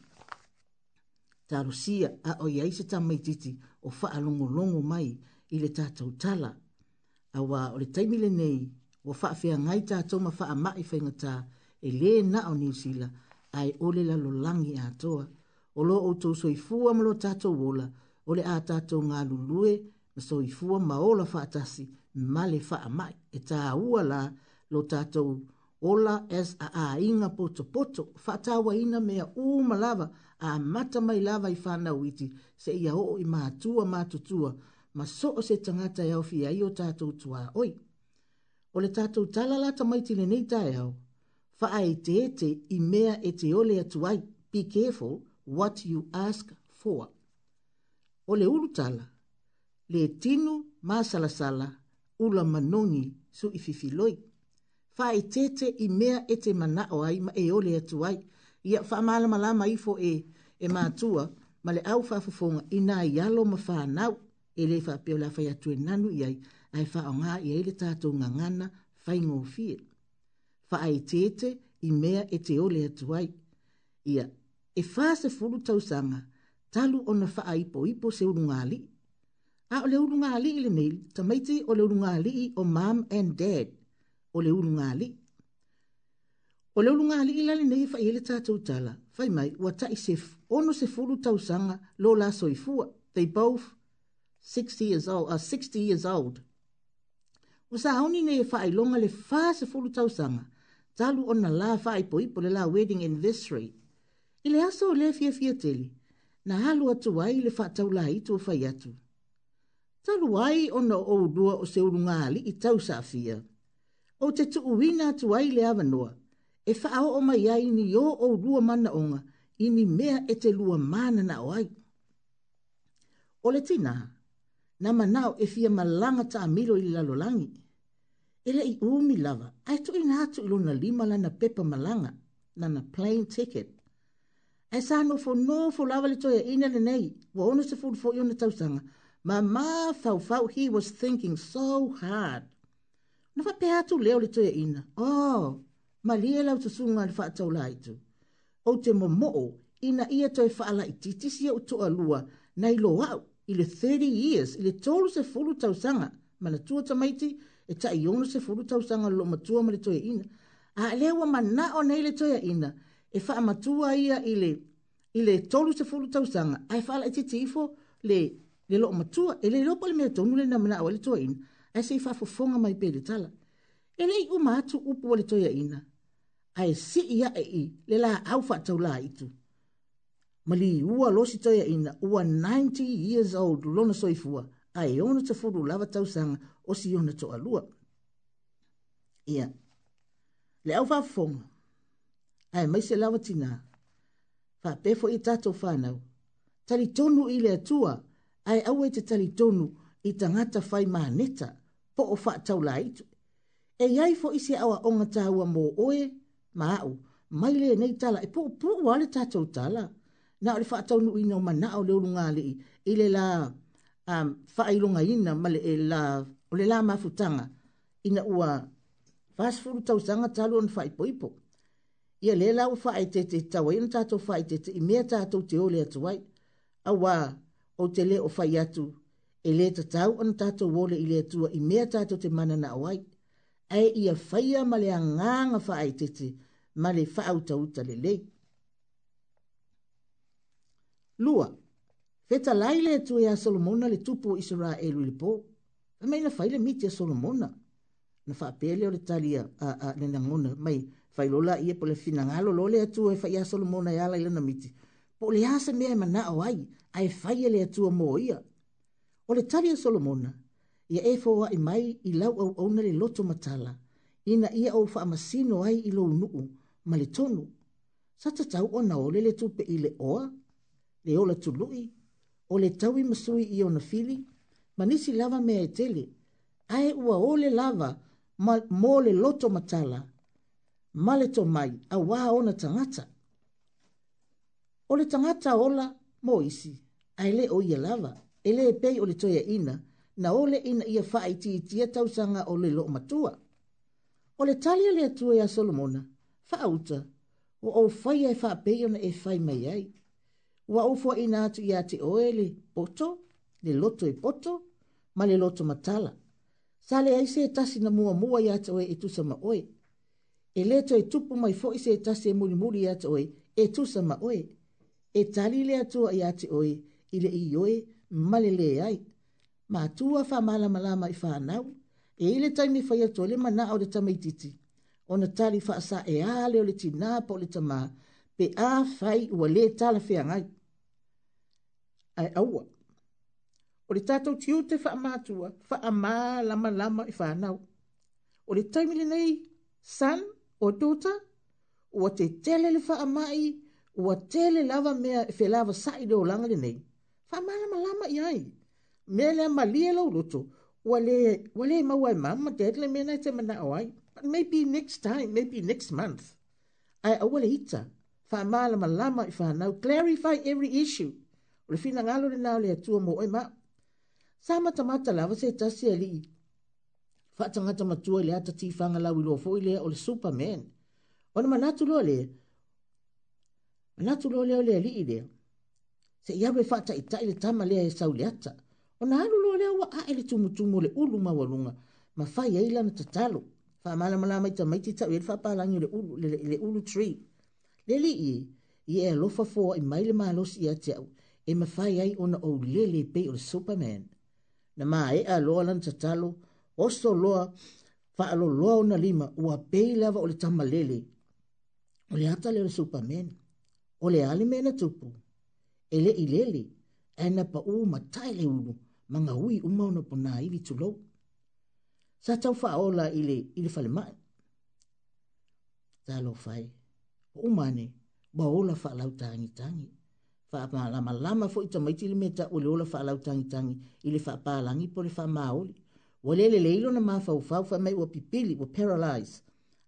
Ta rusia a o iai se ta maititi o faa longo longo mai i le tatou tala. A wa ole taimile nei o faa fia ngai tatou ma faa mai fengataa e le na o nisila ai ole la lo langi a toa o lo o to so i fua mo tato wola o le a tato nga lulue na so i fua ma ola fa atasi ma le fa amai e ta ua la lo tato ola es a a inga poto poto fa ta wa ina mea u malava a mata mai lava i fa na witi se ia o i ma tua ma tutua ma so o se tangata ia o fia i o tato tua oi o le tato talala ta mai tile nei tae au faa e te ete i mea e te ole atu ai, be careful what you ask for. O le urutala, le tinu masalasala ula manongi su i fifiloi. Faa e te ete i mea e te mana o ai ma e ole atu ai, ia faa maala malama ifo e, e maatua, ma le au faa fufonga ina i alo ma faa nau, e le faa peo la faa yatue nanu iai, ai faa o ngā iai le tātou ngangana faingo fie faaitete i mea e te ole atu ai. Ia, e fāse fulu tausanga, talu ona faaipo ipo se urunga ali. A o le urunga ali ili nil, tamaiti o le urunga ali o mom and dad, o le urunga ali. O le urunga ali ili nei fa ele tātou tala, fai mai, wata i se ono se fulu tausanga lo la soifua, they both 60 years old, uh, 60 years old. Wasa auni nei fa e ilonga le fāse fulu tausanga, talu ona la fa i poi pole la wedding anniversary. I le aso le fia fia tele, na halu atu wai le fa tau la hitu o fai atu. Talu wai ona o udua o se urunga ali i tau sa fia. O te tu uwina atu wai le avanoa, e fa ao o mai ai ni yo o urua mana onga, i ni mea e te lua mana na o ai. O le tina, na manau e fia malanga ta amilo i lalolangi. langi ele i umi lava, ai tu ina atu ilo na lima la na pepa malanga, na na plane ticket. Ai sa no fo no fo lava le toia e ina le nei, wa ono se fo fo iona tausanga, ma ma fau fau he was thinking so hard. Na fa pe atu leo le toia e ina, oh, ma lia lau tu sunga le fa tau laitu. O te momo, ina ia toi fa la ititisi au toa lua, na ilo au, ile 30 years, ile tolu se fulu tausanga, ma na e ta i ono se furu tau sanga lo matua ma le toia ina. A lea wa mana o nei le toia ina, e wha matua ia i le, i le tolu se furu tau sanga, a e wha la iti tifo le, le lo matua, e le lopo le mea tonu le na mana o le toia ina, a se i wha fufonga mai pe le tala. E nei u matu upu wa le toia ina, a e si ia e i, le la au wha tau la itu. Mali ua losi toia ina, ua 90 years old, lona soifua. ua 90 years old, lona soifua a e ona te furu lava tausanga o si ona to alua. Ia, le au whafonga, a e maise lava tina, wha pefo i tato whanau, tali tonu i le atua, a e au e te tali tonu i tangata whai maaneta, po o wha tau la itu. E iai fo isi awa onga tāua mō oe, maau, mai le nei tala, e po pu wale tātou tala, na o le wha tau nu ina o mana o le urunga i le la um, whaironga ina male e la, o le la mafutanga, ina ua whasfuru tau sanga talu on whaipoipo. Ia le lau whae te te tawa, ina tātou whae te te, i mea tātou te ole atu wai, a wā o te le o whai atu, e le ta tau ana tātou wole i le atua, i mea tātou te mana na wai, e ia whaia male a nganga whae te te, male whaauta uta tau lei. Lua. Feta laile tu ea Solomon le tupu Israel le po. lipo. Mai na faile miti a Solomona. Na faa pele o le talia a, a nena ngona. Mai failola ia e po le fina ngalo lole atu e faa ea Solomona e ala ilana miti. Po le asa mea e mana o ai, a faile e le atu moia. O le talia Solomona, ia e fawa i mai i lau au au le loto matala. Ina ia o faa masino ai i lo nuu le Sa tatau tau o na ole le tupe ile oa, le o le tului, o le taui masui i ona fili, ma nisi lava mea e tele, ae ua ole lava ma mō le loto matala, ma le to mai a wā ona tangata. O le tangata ola mo isi, ae le o ia lava, ele e pei o le toia ina, na ole ina ia faa iti i tia tausanga o le lo matua. O le talia le atua ia Solomona, faa uta, o au faya e faa peiona e fai mai ai wa ufo ina atu ya te oele poto, le loto e poto, ma le loto matala. Sale ai se tasi na mua mua ya te oe e tusa ma oe. E leto e tupu mai fo i se tasi e muli muli ya te oe e tusa ma oe. E tali le atua ya te oe, ile i oe, ma le le ai. Ma atua fa mala malama i fa anau, e ile taimi fa ya tole ma na au le tamaititi. Ona tali fa asa e ale o le tina po le tamaa, pe a fai ua le tala fea ngai. ae aua o le tatou tiu te faamatua faamā lamalama i fanau o le taimi lenei son o tota ua te tele le faamaʻi ua tele lava mea e felavasaʻi le olaga lenei faamā lamalama i ai mea le amalia lou loto ua lē ua lē maua i mama te ale mea nai te manaʻo ai but maybe next time maybe next month ae aua le ita faamā lamalama i now? clarify every issue o le fina ngalo le nao le atua mo oe maa. Sa mata mata lawa se tasi e lii. Fata ngata matua le ata tifanga lawi lo fo ilea o le superman. O na manatu lo le. Manatu lo le o le lii le. Se iawe fata itai le tama lea e sau le ata. O na alu lo e le awa a ele tumutumo le ulu mawalunga. Ma fai e ilana tatalo. Fa mala mala maita maiti tau e fapa alanyo le ulu, le, le, le ulu tree. Le lii i e alofa fo i maile malosi ya te au e mawhai ai o na au lele pe o Superman. Na mā e a loa lan tatalo, osto loa, wha alo loa o na lima, ua pe lava o le tama lele. O le hata le o Superman, o le ali mena tupu, e le i lele, e na pa u ma tai le ulu, ma ngā hui u mauna po nā iwi tulou. Sa tau wha aola i le, i le fale mai. Tā lo fai, o umane, ba ola wha lau tangi tangi fa ma la ma la ma fo i tamaiti le meta o le ola fa la utangi tangi i le fa pa langi po le fa maoli. Wa le le leilo na ma fa u fa mai wa pipili wa paralyze.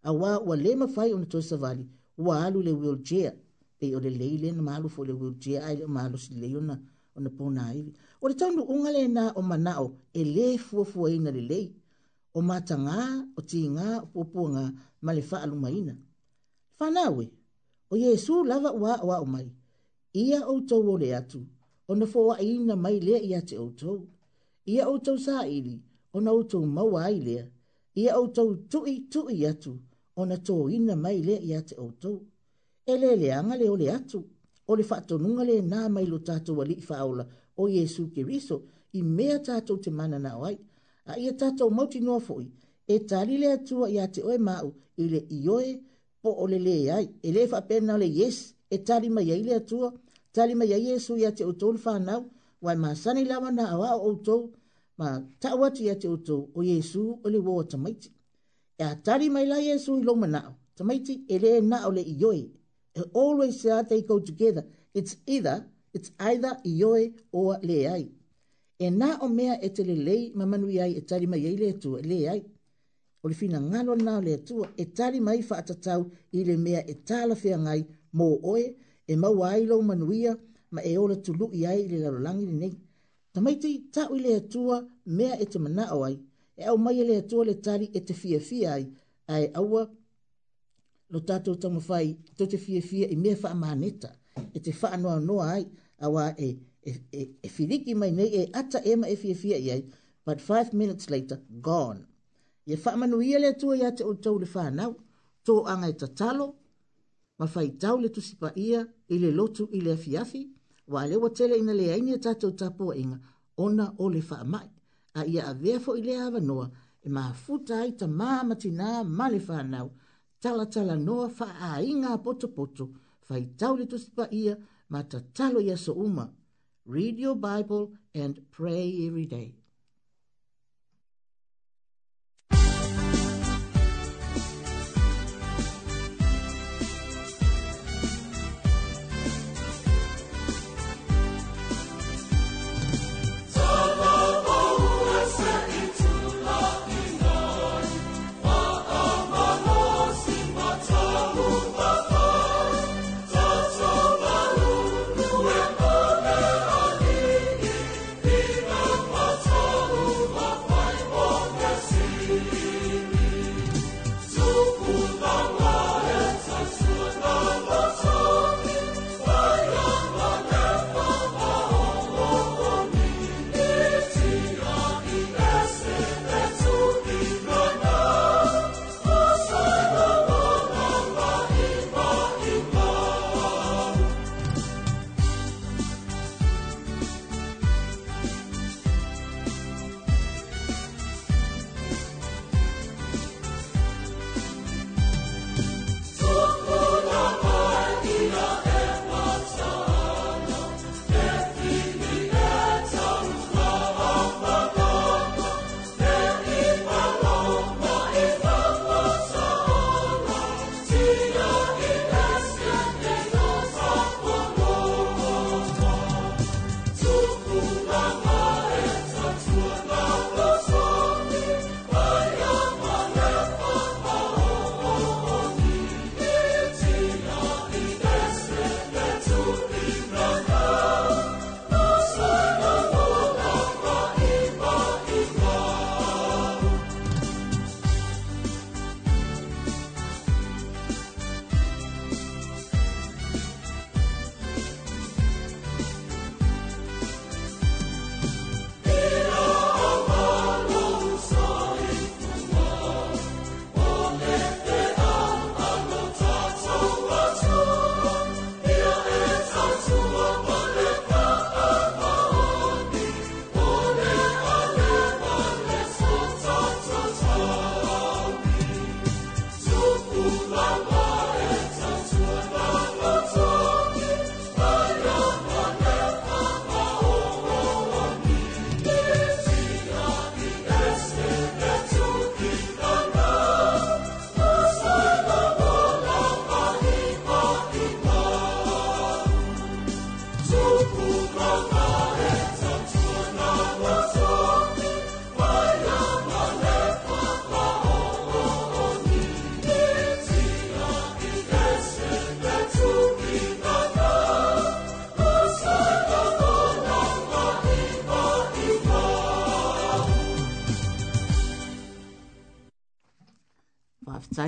A wa wa le ma fai ona tosa vali wa alu le wheelchair. Pe o le leile na malu fo le wheelchair ai le malu si leilo na ona pona iwi. O le taunu unga le na o manao e le fua fua ina le lei. O mata ngā, o ti ngā, o pōpua ngā, ma le fa alu maina. Whanawe, o Yesu lava ua o mai ia outou o le atu ona foaʻiina mai lea iā te outou ia outou saʻili ona outou maua ai lea ia outou tuʻituʻi atu ona toina mai lea iā te outou e leleaga le o le atu o le faatonuga lenā mai lo tatou alii faaola o iesu keriso i mea tatou te mananao ai a ia tatou mautinoa foʻi e tali le atua iā te oe maʻu i le ioe po o le lē ai e lē faapena o le iesi e tali mai ai le atua tali mai ai Jesu ia te utou le whanau wai ma sani lawa na awa o utou ma tawati ia te utou o Jesu o le wawa tamaiti e a tali mai la Jesu i loma nao tamaiti e le na o le ioe e always say they go together it's either it's either ioe o le ai e na o mea e te lelei ma manu ai e tali mai ai le atua le ai o le fina ngalo na le atua e tali mai fa atatau ile mea e tala fea ngai mō oe e mau ai lau manuia ma e ola tulu i ai le lalolangi ni nei. Ta mai tei tau i le atua mea e te mana ai, e au mai e le atua le tari e te fia fia ai, ai aua lo tātou tamu fai to te fia fia i mea wha maneta, e te wha noa noa ai, awa e, e, e, e filiki mai nei e ata ema e, e fia fia i ai, but five minutes later, gone. Ye wha manuia le atua i ate o tau le wha nau, tō anga e tatalo, ma fai tau le tusi pa ia i le lotu i le afiafi, wa le watele ina le aini tatou tapo inga ona o le wha mai, a ia a vefo i le awa noa e ma futa ai ta māma tina ma le wha nau, tala tala noa wha a inga poto poto, fai tau le tusi pa ia ma ta talo ia so uma. Read your Bible and pray every day.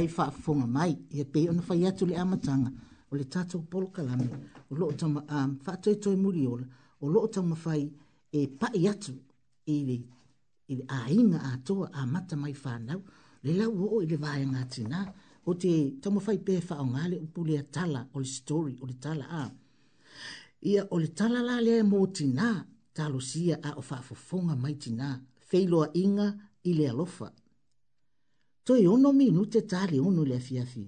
ai fa fonga mai ye pe ona fa yatu le amatanga o le tato polo kalame o lo tama am fa te toi muri ola o lo tama fai e pa yatu i le i le ainga a toa a mai fa nau le lau o i le vae ngatina o te tama fai pe fa o ngale o pule a tala o le story o le tala a ia o le tala la le mo tina talo a o fa fonga mai tina feiloa inga ile le alofa to i ono minu te tali ono le fiafi.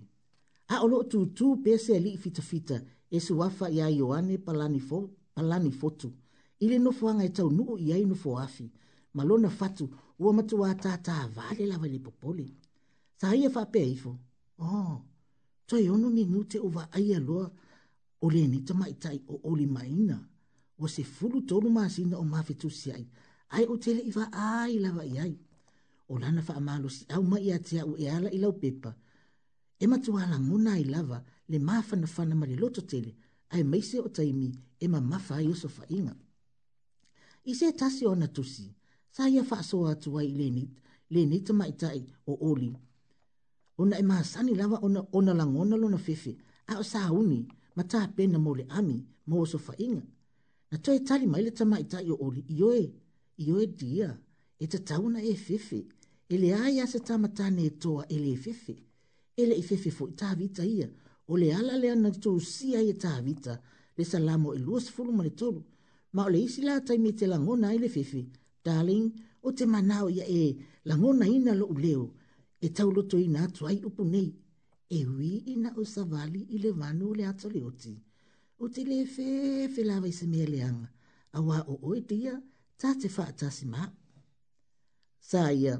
A olo tu tu pese li fita fita e su wafa ia Ioane palani, fo, palani fotu. Ile no fuanga e tau nuu ia inu fo afi. Malona fatu ua matu wa ta ta vale la vale popoli. Sa ia fa pe ifo. Oh, to i ono minu te uwa aia loa o le ni tama i tai o oli maina. O se fulu tolu maasina o mafetusi ai. Ai o tele i va ai lava i ai. ai o lana fa amalo si au mai atia u e ala ilau pepa. E matua ala muna i lava le mafa na fana ma le loto tele, ai meise o taimi e ma mafa i oso fa inga. I se tasi o natusi, sa ia fa asoa atua i le nit, le nita ma itai o oli. Ona e maasani lava ona, ona langona lona fefe, a o sa hauni, ma taa pena mo le ami, mo oso fa inga. Na toi tali maile tama itai o oli, ioe, ioe dia, e tatauna e fefe ele ai se tamata ne to ele fefe ele fefe fo ta vita ia o le ala le ana to si ai e ta vita le salamo e lus fu mo le tolu ma o le isi la tai me te langona ele fefe darling o te manao ia e langona ina lo leo e tau loto ina atu ai upu nei e wi ina o savali i le vanu le ato le oti o te le fefe lava i se mea leanga a wa o oi dia ta te fa atasi ma sa ia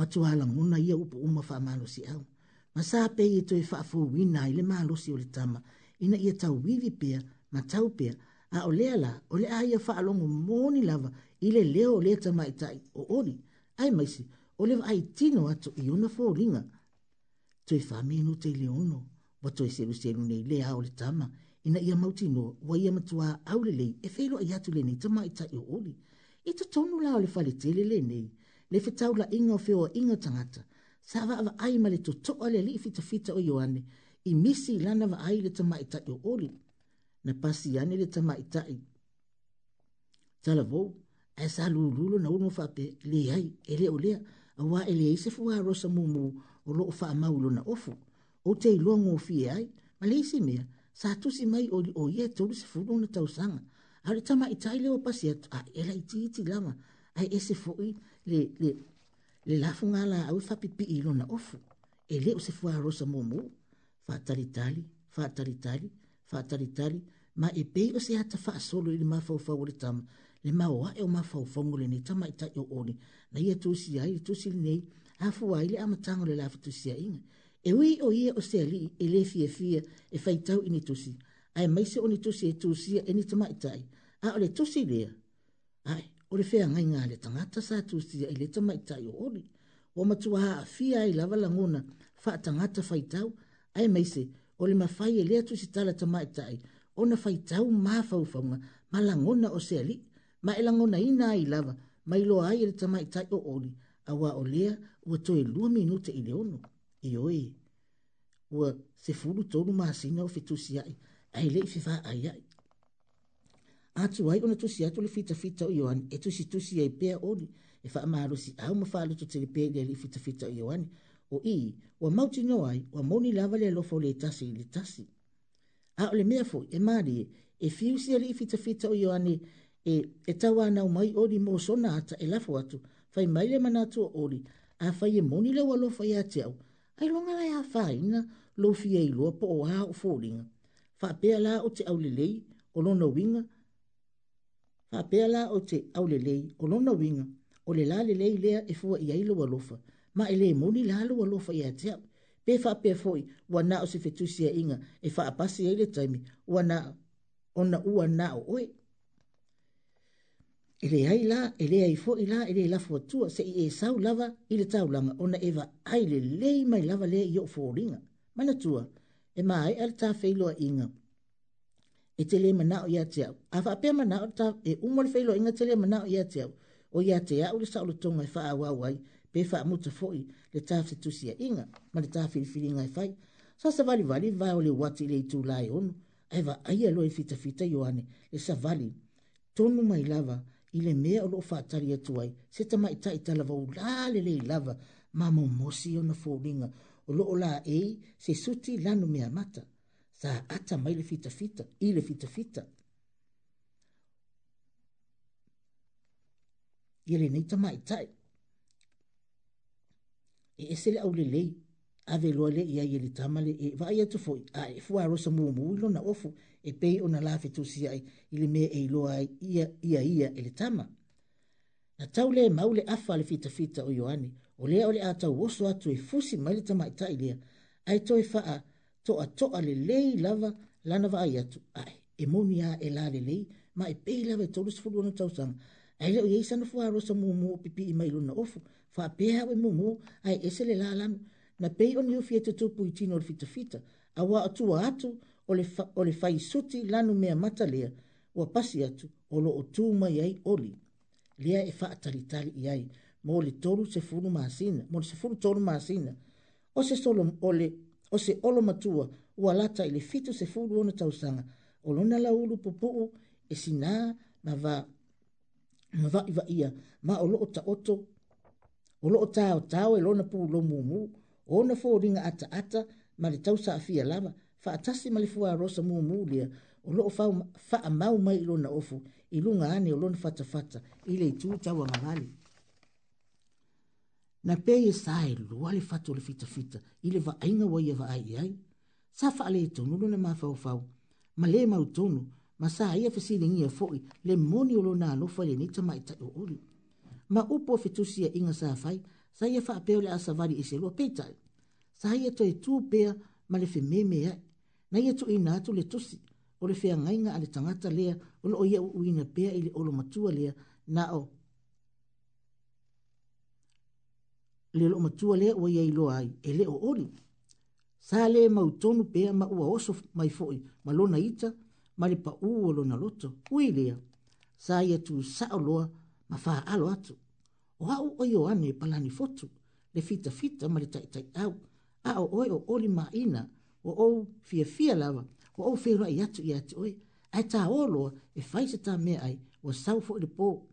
matuhalaguna ia upu uma faamalosiau ma sa pei e toe faafouina ai le malosi o le tama ina ia tauivi pea ma tau pea a o lea la o le a ia faalogo moni lava i le lea o lē tamaitaʻi o oli ae maisi o le vaaitino atu i ona foliga toe faamenu teileono ua toe seluselu nei lea o le tama ina ia mautinoa ua ia matuā au lelei e feloai atu lenei tamaitaʻi o oli e totonu la o le faletele lenei le le fitau la ingo feo ingo tangata. Sa wa ai ma le to toko le li fita fita o yoane, i misi lana wa ai le tama itai o ori. Na pasi ane le tama itai. Tala vou, e sa lululo na unu fape le ai, ele o lea, a wa ele e se fuwa rosa mumu o loo faa maulo na ofu. O te ilo ngo fie ai, ma le isi mea, sa tusi mai o li o ye tolu se fulu na tausanga. Ari tama itai le o pasi atu, a ela iti iti lama, ai e se fuwi, le le la funga la au fa pipi i lona ofu e le e o se fua rosa momo fa tali tali fa tali tali fa tali tali ma e pe o se hata fa solo le mafa fa o le tam le ma wa e o mafa o fa le ni tama ita yo oni na ye tu si ai tu si nei a e fu ai le ama tango le lafu fa tu si ai e wi o ye o se ali e le fie fie e fa ita o ni tu si a mai se o ni tu si e tu si e ni tama ita ai a le tu si le ai o le fea ngai ngā le tangata sa tu sia i le tama i tai o ori. O matua ha a fia i lava la ngona wha tangata fai tau, ai meise o le mawhai e lea tu si tala tama i tai, o na fai tau mā fawfaunga, ma la ngona o se ali, ma e la ngona i nā i lava, ma i loa ai i e le tama i tai o ori, a wā o lea ua toi lua minuta i le ono. I oe, ua se furu tolu mā sina o fitu si ai, ai le i fifa ai ai atu wai ona tusi atu le fitafita o ioani e tusi tusi ai pea oli e faamalosi au ma to telepea i le alii fitafita o ioani o i ua mautinoa ai ua moni lava le alofa o le tasi i le tasi a o le mea fo, e malie e fiusi alii fitafita o ioani e, e tauanau mai oli mo sona ata e lafo atu fai mai le manatua oli a fai e moni lau alofa iā te au ai loga lae afāina lou fia e i lua po o a o foliga faapea la o te au lelei o lona winga, fa pea la o te au lelei o lona winga o le la lelei lea e fua ia ilo walofa ma ele moni la lo walofa ia te ap pe fa pe foi wa na o se fetusia inga e fa apasi ele taimi wa na ona ua nao o oe ele ai la ele ai fo ila ele la fo tua se e sau lava ile tau langa ona eva ai le lei mai lava le yo fo ringa mana tua e mai al ta feilo inga e tele mana o ia te au. A wha pia ta e umore feilo inga tele mana o ia te au. O ia te au le saulo tonga e wha a wawai pe wha muta fhoi le taa se inga ma le taa whiriwhiri inga e whai. Sa sa vali vali vai o le wati le itu lai onu. Ai wa aia loe fita fita yoane le sa vali tonu mai lava i le mea o loo wha atari atu ai se tama i ta i talava u lale le lava ma mo mosi o na fhoringa o loo la ei se suti lanu mea mata. Mea mata sa ata mai le fita fita, i le fita fita. I le nei tamai tai. E esele au le lei, ave loa le ia i le tamale, e vai atu foi, a e fua arosa mua mua ilo na ofu, e pei ona la fitu si ai, i le mea e iloa ai, ia ia ia e le tama. Na tau le maule afa le fita fita o Ioani, o lea o le atau osu atu e fusi mai le tamai tai lea, ai toi faa, to a to a le le lava lana va ai atu ai e mo mia e la le le ma e pe lava e to lu sfulu na tau sang ai le yesa no fuaro sa mo mo pipi i mai lu na ofu fa pe ha we mo mo ai e se le la lan na pe o ni ofi e te tupu i tino fita fita a wa atu a atu o le fai suti lanu mea mata lea ua pasi atu o lo o tū mai ai oli. Lea e wha atari tali i ai, mō le toru se maasina, mō le se furu maasina. O solo, o o se olo matua ua lata i le fito se fulu ona tausaga o lona laulu pupuu e sinā ma va ma vaʻivaʻia ma o loo taoto o loo taotao e lona pulomumū ona foliga ataata ma le tausaafia lava faatasi ma le fuarosa mumū lea o loo faamau mai i lona ofu i luga ane o lona fatafata i le itū tauagalali na pe e sa e le fatu le fita fita i va ainga wa ia e va ai ai. Sa fa ale to no lona ma fau fau, ma le ma utonu, ma sa ia fesi le ngia foi le moni o lo lona alo fa le ni ma ita o uli. Ma upo fitusia inga sa fa sa ia fa apeo le asavari e se lua peitai. Sa ia to e tu pea ma le fe meme ai, na ia to ina atu le tusi, o le fea ngainga ale tangata lea, o le oia uina pea ili olo matua lea, na o le lo matua le o ia ilo ai e le o oli. Sa le mau tonu pea ma ua oso mai foi ma lona ita ma le pa ua lona loto ui lea. Sa ia tu sa loa ma faa alo atu. O au o yo ane e palani fotu le fita fita ma le tai tai au. A o oi o oli ma ina o ou fia fia lava o ou fia rai atu i atu oi. Ai ta o loa e faise ta mea ai o sau fo le po.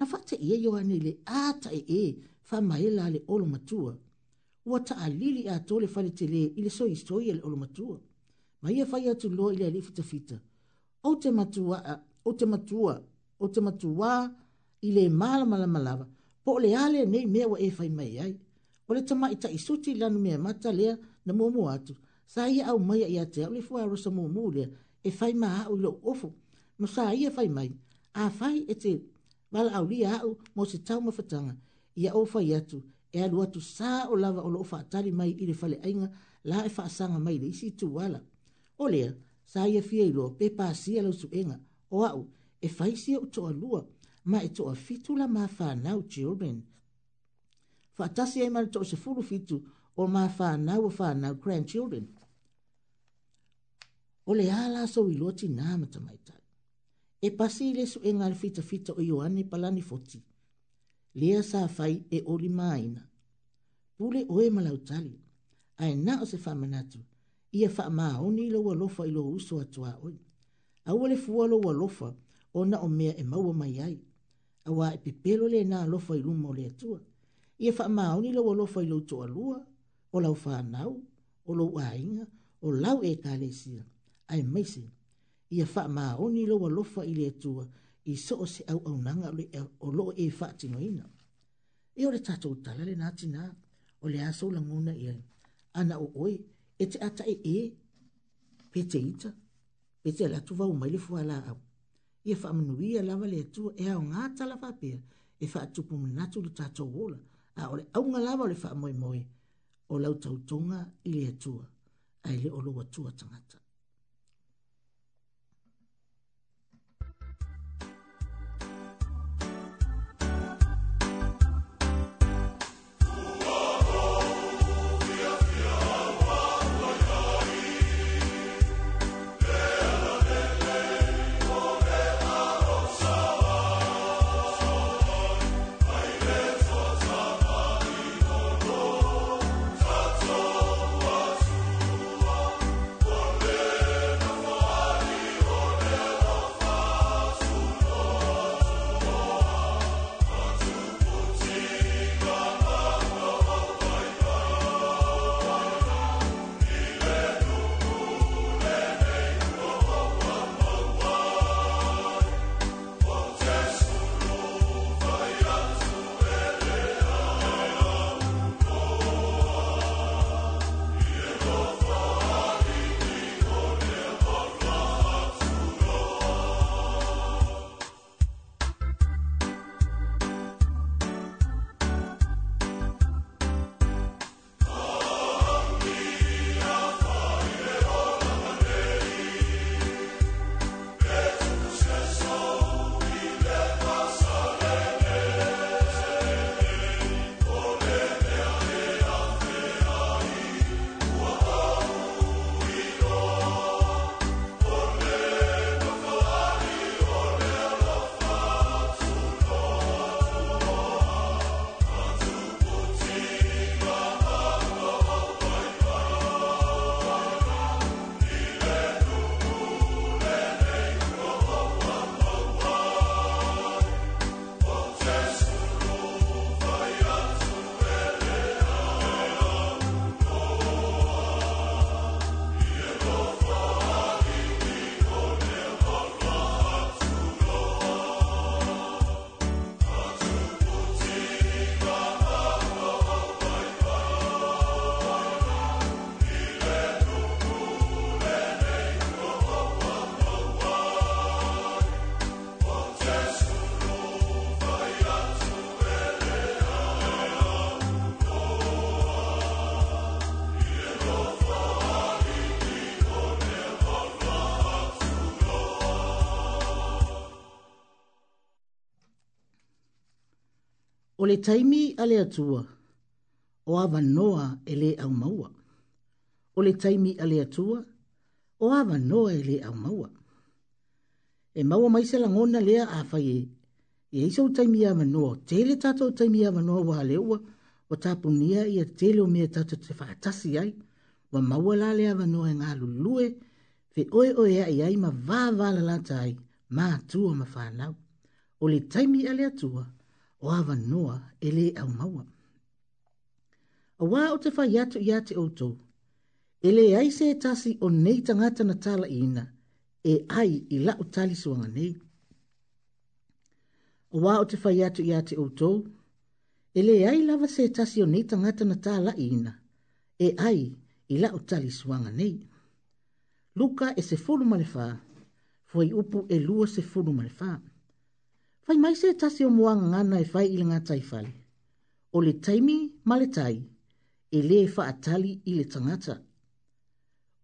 Na fate ia yo ane le ata e e faamaela a le olo matua ua taʻalili iā tou le faletele i le soisoia le olo matua ma ia fai atu loa i le alii fitafita ou te matua ou te matua o te matuā i lē malamalama lava po o leā lenei mea ua e fai mai ai o le tamaʻi taʻisuti lanu mea mata lea na muamua atu sa ia aumaia iā te aʻu le fuaarosa mumū lea e fai maaʻu i loʻu ofo ma sa ia fai mai afai e te valaaulia aʻu mo se taumafataga ia o fai atu e alu atu sā o lava o ufa whaatari mai i fale ainga la e sanga mai le isi tu wala. O lea, sā ia fia i loa pe pāsia lau suenga o au e whaisia u toa lua ma e toa fitu la mā whanau children. Whaatasi ai mana toa se furu fitu o mā whanau o whanau grandchildren. O le ala so i loa ti nāmata E pasi ile suenga le fita fita o Ioane Palani Foti lea sa fai e oli maina. Pule oe malau tali, ae na o se whamanatu, ia wha maa honi ilo wa lofa ilo uso atua oi. Awa le fua lo wa lofa, o na o mea e maua mai ai. Awa e pepelo le na lofa ilo mo le atua. Ia wha maa honi ilo wa lofa ilo toa lua, o lau wha nau, o lau ainga, o lau e ka le sia. Ae maise, ia wha maa honi ilo wa lofa ilo atua, i so o se au au nanga le o lo e fa ina e o le tatou tala le nati na o le aso la nguna i ana o oe e te ata e e pe te ita pe te la tuva umai le fuala au i e fa amanuia lava le atu e au ngā tala fa pia e fa atupu manatu le tatou wola a o au nga lava ole le fa moi, moe o lau tautonga i le atua a ele o lo atua tangata le taimi a le atua, o awa noa e le au maua. O le taimi a le atua, o awa noa e le au maua. E maua maise la ngona lea a fai e, e isa o taimi a manoa, tele tata o taimi a manoa wa leua, o tapunia i a tele o mea tata te whakatasi ai, wa maua la lea manoa e ngā lulue, fe oe oe a iai ma vā vā la lata ai, mā atua ma whanau. O le taimi a le atua, o le taimi a le atua, o awa noa e le au maua. A wā o te whai atu i ate outou, e le ai se tasi o nei tangata na tala ina, e ai i la o tali suanga nei. A wā o te whai atu i ate outou, e le ai lava se tasi o nei tangata na tala ina, e ai i la o tali suanga nei. Luka e se fulu malefaa, fwai upu e lua se fulu malefaa. Fai mai se tasi o mua ngana e fai ili ngatai fali. O le taimi ma le tai, e le e atali i le tangata.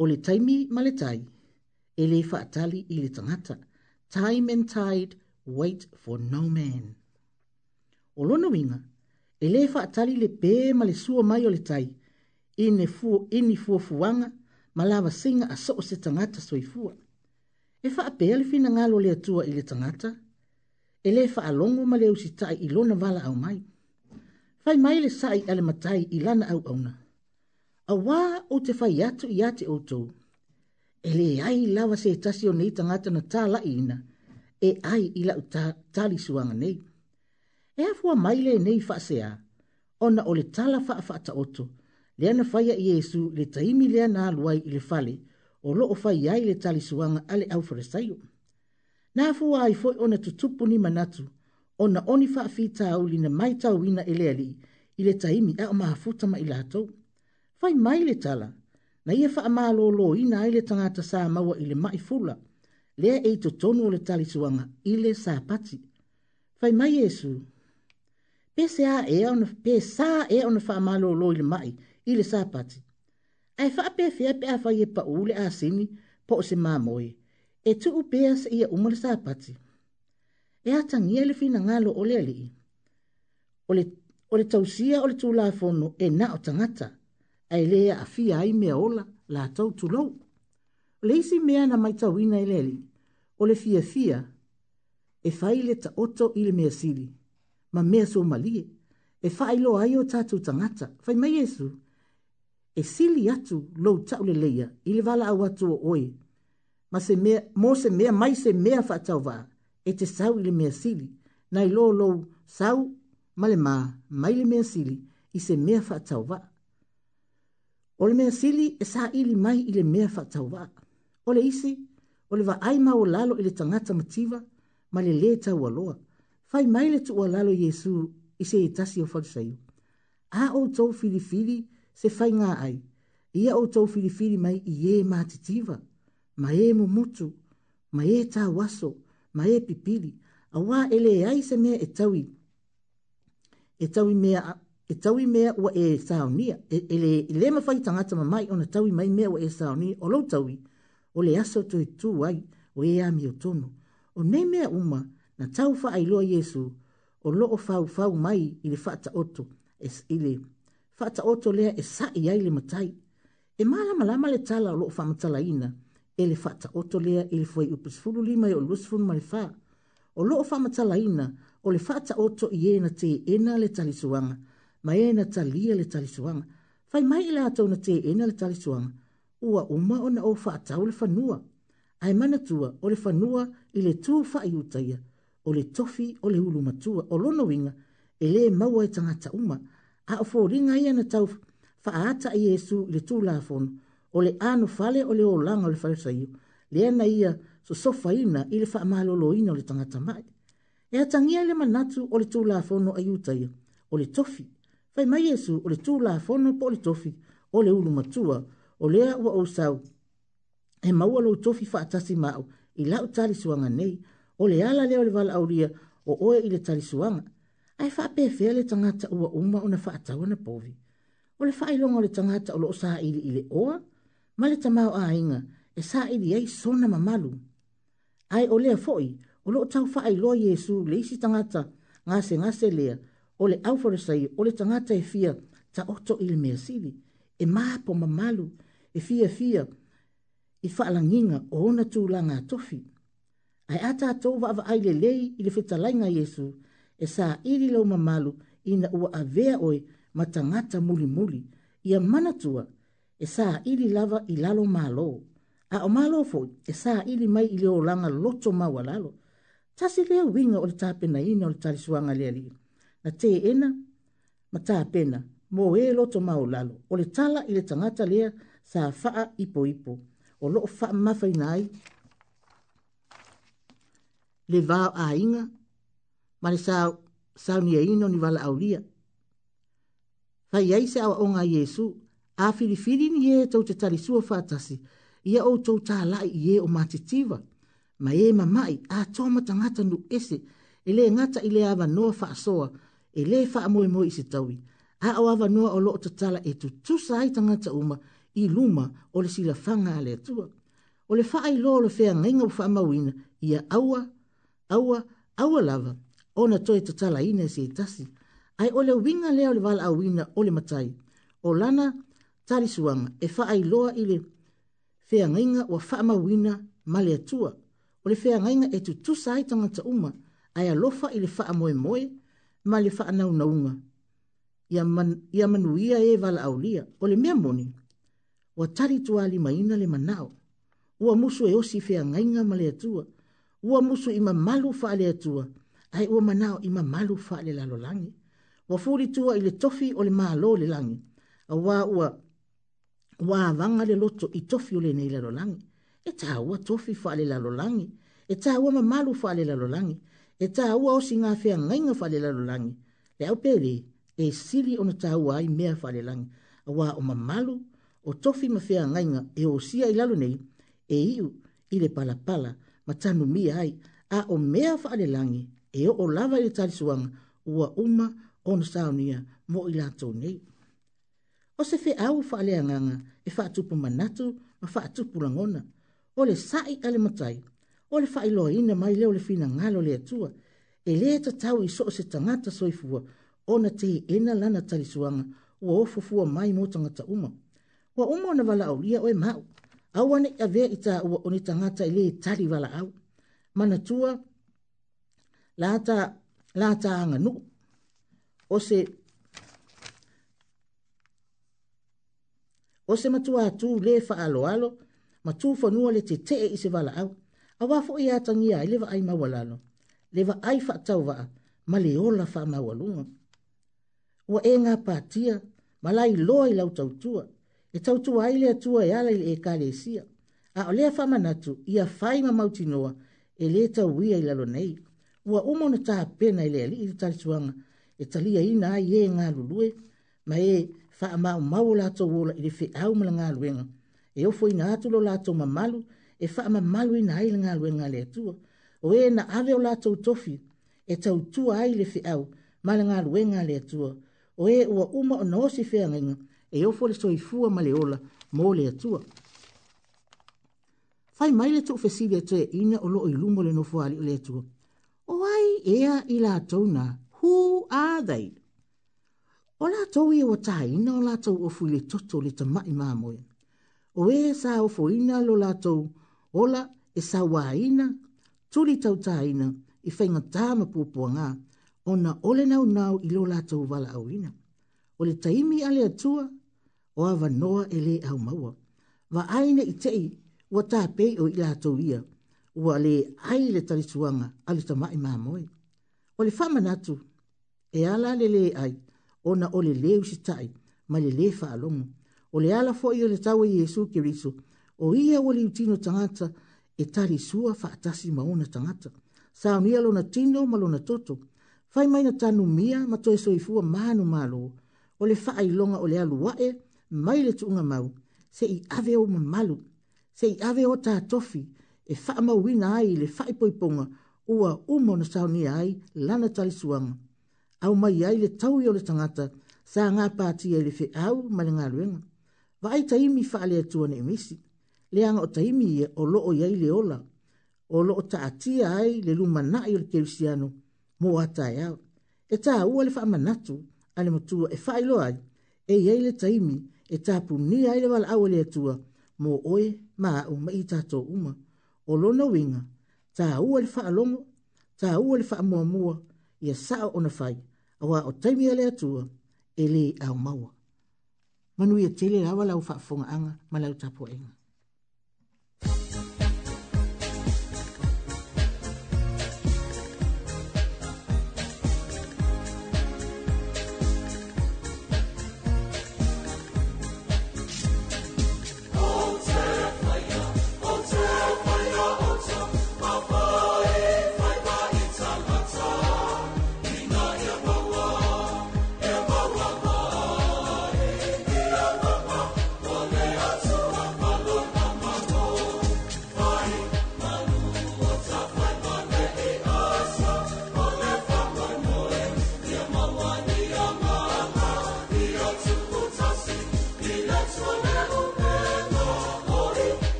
O le taimi ma le tai, e le e atali i le tangata. Time and tide wait for no man. O lono winga, e le e atali le pē ma le sua mai o le tai, i ne fu, fua fuanga, ma lava singa a so o se tangata soifua. E faa pēle fina ngalo le atua i le tangata, e e le fa alongo ma le usi tai i lona wala au mai. Fai mai le sai ale matai i lana au auna. A wā o te fai atu i ate o tō. E le ai lawa se tasi o nei tangata na tā lai ina. E ai i lau tali suanga nei. E afua mai le nei fa se a. Ona o le tala fa a fata o tō. Le ana fai a Iesu le taimi le ana aluai i le fale. O lo o fai ai le tali suanga ale au farisaiu. Ale au farisaiu. Nā fua ai foi ona tutupu ni manatu, ona oni faa fita au li na mai tau ina ele ali, i le taimi a o maha ma ilato. Fai mai le tala, na ia faa maa lo lo ina ai le tangata saa maua i le mai fula, lea e to tonu o le tali suanga i le saa pati. Fai mai Yesu, pese a ea ona, pe saa ea ona faa maa lo lo i le mai, i le saa pati. Ai faa pe fea pe a fai e pa ule a sini, po se maa moe e tuu pea sa ia umare sa pati. E atangia le fina ngalo ole ali i. Ole, ole tausia ole tu la fono e na o tangata. Ai lea a fia ai mea ola la tau tulou. Le isi mea na mai tawina ele ali. Ole fia fia e faile ta oto ile mea sili. Ma mea so malie. E failo ai o tatu tangata. Fai mai esu. E sili atu lou taule leia ile vala au atu o oe ma se mea, mo se mea mai se mea fa tau va e te sau i le mea sili nai lo lo sau ma le ma mai le mea sili i se mea fa tau va o le mea sili e sa ili mai i le mea fa tau va o le isi o le va ai ma o lalo i le tangata mativa ma le le tau aloa fai mai le tu o lalo Jesu i se e tasi o falsaiu a o tau fili fili se fai ngā ai ia o tau fili fili mai i e ma titiva. tiva ma e mumutu, ma e tā waso, ma e pipili, a wā ele e aise mea e tawi, e tawi mea, e tawi mea ua e saonia, e, e, e le mawhai tangata ma mai, ona tawi mai mea ua e saonia, o lau tawi, o le aso tu e tū ai, o e a mi o tono, o nei mea uma, na tau wha ai loa Yesu, o loo fau fau mai i le whata oto, e, i le whata oto lea e sa i ai le matai, e malama lama le tala o loo whamatala ina, e ele fata oto lea ele foi o pesfulu lima e o lusfun malifa. O loo fama talaina, o le fata oto i ena te ena le talisuanga, ma ena talia le talisuanga. Fai mai ila atau na te ena le talisuanga, ua uma ona o fata o le fanua. Ai mana tua, o le fanua i le tū fai utaia, o le tofi o le ulu matua, o lono winga, e le maua e tangata uma, a o fōringa ia na tau, faata i Yesu le tū lafono, o le anu fale o le olanga o le fale saio, le ana ia so sofa ina i le faa mahalolo ina o le tangata mai. E atangia le manatu o le tūla fono a iutaia, o le tofi, fai mai esu o le tūla fono po le tofi, o le ulu matua, o lea ua o sau. E maua lo tofi faa tasi mao, i lau tali suanga nei, o le ala leo le wala auria, o oe i le tali suanga. Ai faa pefea le tangata ua uma o na faa tawana povi. O le faa ilonga le tangata o lo saa ili ili oa, ma le tamao ainga e sa ili ai sona mamalu. Ai ole lea foi, o loo tau faa i loa Yesu le isi tangata ngase ngase lea ole au auforesai o le tangata e fia ta oto ili mea sili. E po mamalu e fia fia i faa langinga o ona tū la ngā tofi. Ai ata tova wa ai le lei i le fetalainga Yesu e sa ili lau mamalu ina ua avea oi, ma tangata muli muli ia mana manatua tua e sa ili lava i lalo malo. A o malo fo e sa ili mai i leo langa loto mawa lalo. Tasi leo winga o le tāpena ina o le tari suanga lea li. Na te ena, ma tāpena, mō e loto mawa lalo. O le tala i le tangata lea sa faa ipo ipo. O loo faa mafa inai. Le vāo a inga, ma le sa saunia ino ni wala au lia. Fai aise awa onga Yesu, a filifili ni e tau te tali sua whātasi, ia o tau tā lai i e o mātitiva, ma e mamai a tōmata ngata nu ese, ele ngata i ava awa noa whaasoa, e le wha moe moe i taui, a o awa noa o loo tatala e tu tusa ai tangata uma i luma o le sila whanga a le atua. O le whaai loa le whea ngenga ufa amawina, ia aua, aua, aua lava, ona toi tatala ina se tasi, ai o le winga leo le wala awina o le matai, o lana, tari suanga e faa i loa ile fea ngainga wa faa mawina male atua. O le fea ngainga e tutu sai tangata uma ai alofa ile faa moe moe ma le faa naunaunga. Ia, man, ia manuia e vala aulia o le mea moni. Wa tari tua li maina le manao. Ua musu e osi fea ngainga male atua. Ua musu ima malu faa le atua. Ai ua manao ima malu faa le lalolangi. Wa furi tua ile tofi o le maa le langi. Awa ua wa vanga le loto i tofi ole nei lalo langi. E ta hua tofi fa le lalo langi. E ta hua mamalu fa le lalo langi. E ta hua o singa fea ngainga fa le lalo langi. Le au pere, e sili ona ta hua ai mea fa le langi. A wa o mamalu, o tofi ma fea ngainga e o sia i lalo nei, e iu i le palapala ma tanu mi ai. A o mea fa le langi, e o, o lava i le talisuanga, ua uma ona saunia mo i lato nei. O se fe au fa le anganga, e faatupu manatu ma faatupu lagona o le saʻi a le matai o le faailoaina mai lea o le finagalo le atua e lē tatau i so o se tagata soifua ona teiena lana talisuaga ua ofofua mai mo tagata uma ua uma ona valaaulia o e maʻu au aneʻi avea i taʻua o ni tagata i lē tali valaau manatua la ta la ta nga nu o se o se matu atu le fa alo alo matu fa le te te i se vala au a wa fo ia tangi ai le va ai ma wala le va ai fa tau va ma le ola fa ma walu e nga patia ma lai loi lau tau tua e tau tua ai le tua e ala le e ka le sia a o le fa manatu ia fai ma e le tau ia i lalo nei ua umo na taha pena i le ali i tali tuanga e talia ina ai e nga lulue ma e fa ama ma wala to wala ile fi au mla nga e o foi na to la to ma e fa ma malu ina ile nga lwen ale tu o e na ave la to tofi e tau tu ai le fi au ma nga ale tu o e o uma no si fe ngin e o foi so i fu ma le ola mo le tu fai mai le to fe si le ina o lo i lumo le no fo ale tu o ai e ia ila tona who are they O la tau ia wa tai na o la tau ofu le toto le ta mai mamoe. O e sa ofu ina lo la tau, ola e sa wa ina, tuli tau taina i whainga tāma pūpua ngā, o na ole nau nau i lo la tau wala au ina. O le taimi ale atua, o awa noa e le au maua. Wa aina i tei, wa tā pei o i la tau ia, ua le ai le talisuanga, ale ta mai mamoe. O le whamanatu, e ala le le ai, ona o le leu se tai ma le le faalogo o le ala foʻi o le tau e iesu keriso o ia ua liu tino tagata e talisua faatasi ma ona tagata saunia lona tino ma lona toto fai mai na tanumia ma toe soifua manu malo o le faailoga o le aluaʻe mai le tuuga mau seʻi ave o mamalu seʻi ave o tatofi e faamauina ai i le faipoipoga ua uma ona saunia ai lana talisuaga au mai ai le tau i o le tangata sa ngā pāti e le au ma le ngā ruenga. Wa ai taimi whaale atua ne emisi, le anga o taimi e o loo iai le ola, o loo ta atia ai le luma na i o le kerisiano mō ata e au. E tā ua le whaamanatu ale motua e whaelo ai, e iai le taimi e tā puni ai le wala awale e atua mō oe ma au ma i tato uma, o lo na winga, tā ua le whaalongo, tā ua le whaamua mua, ia sao ona whaia awa o taimi ale atua e le au maua. Manu ia e tele lawa lau faafonga anga ma lau tapo enga.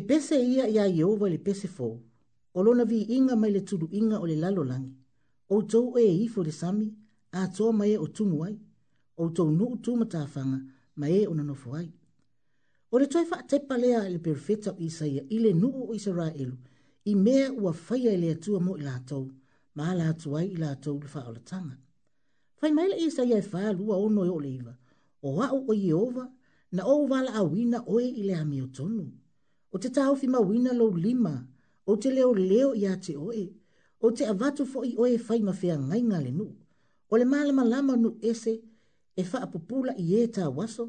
pe pese ia ia Yehova le pese fo o lona vi inga mai le tulu inga o le lalo langi o tou e, e i fo le sami a to mai e o tumu ai o tou nu tu mata fanga mai e ona no fo ai o le toi fa te pale a le perfecta o Isaia i le nu o Israel i mea ua fai ai le atua mo i la tou ma la atu ai i la tou le fa o le tanga fai mai le Isaia e fa lua o no e o le iwa o au o Yehova na o wala awina oe i le amiotonu. tonu o te tau fi mawina lo lima, o te leo leo ia te oe, o te avatu fo i oe fai mawhia ngai ngā nu, o le malama lama nu ese e wha apopula i e tā waso,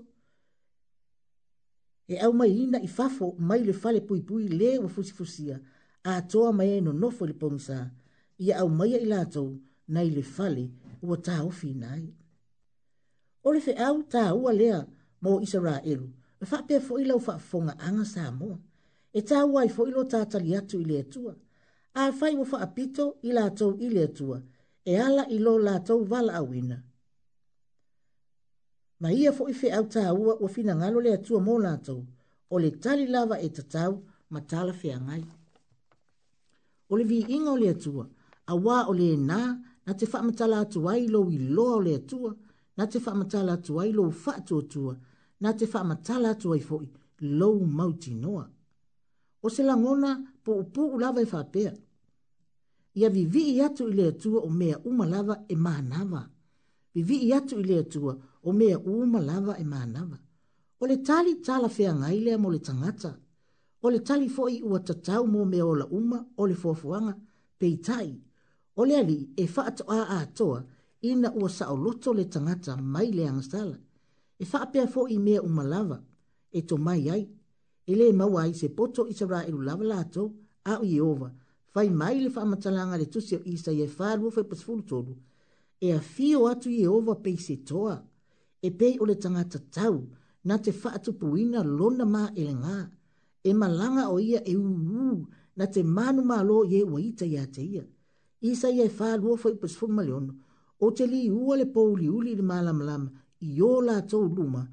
e au mai ina i fafo mai le fale pui pui le wa fusi fusia, a toa mai eno nofo le pongsa, i au mai i lātou nai le fale ua tā nai. O le fe au tā ua lea mō Israelu, e wha pia fo i lau wha fonga anga sa mō e tā wai fo ilo tātali atu ili atua. A fai mo apito i lātou ili atua, e ala ilo lātou wala awina. Ma ia fo ife au tā ua ua fina ngalo le atua mō lātou, o le tali lava e tatau ma tala fea ngai. O le vi inga o le atua, a wā o le nā, na te whamatala atu ai lo i lo o le atua, na te whamatala atu ai lo fatu atua, na te whamatala atu ai fo i lo mauti noa o se langona po upu u lava e whapea. Ia vivi i atu i lea tua o mea umalava e maanava. Vivi i atu i lea tua o mea umalava e maanava. O le tali tala fea ngailea mo le tangata. O le tali foi ua tatau mo mea ola uma o le fofuanga peitai. O le ali e whaato a a toa ina ua sa o loto le tangata mai le angstala. E whaapea fo i mea umalava e to mai ai i le maua ai se poto isaraelu lava latou a o ieova fai mai le faamatalaga le tusi o isaia e falu e afio atu ieova pei se toa e pei o le tagata tau na te faatupuina lona maelegā e, e malaga o ia e uuū na te manu malo ie ua ita iā te ia isaia e falu o te liua le pouliuli i le malamalama i ō latou luma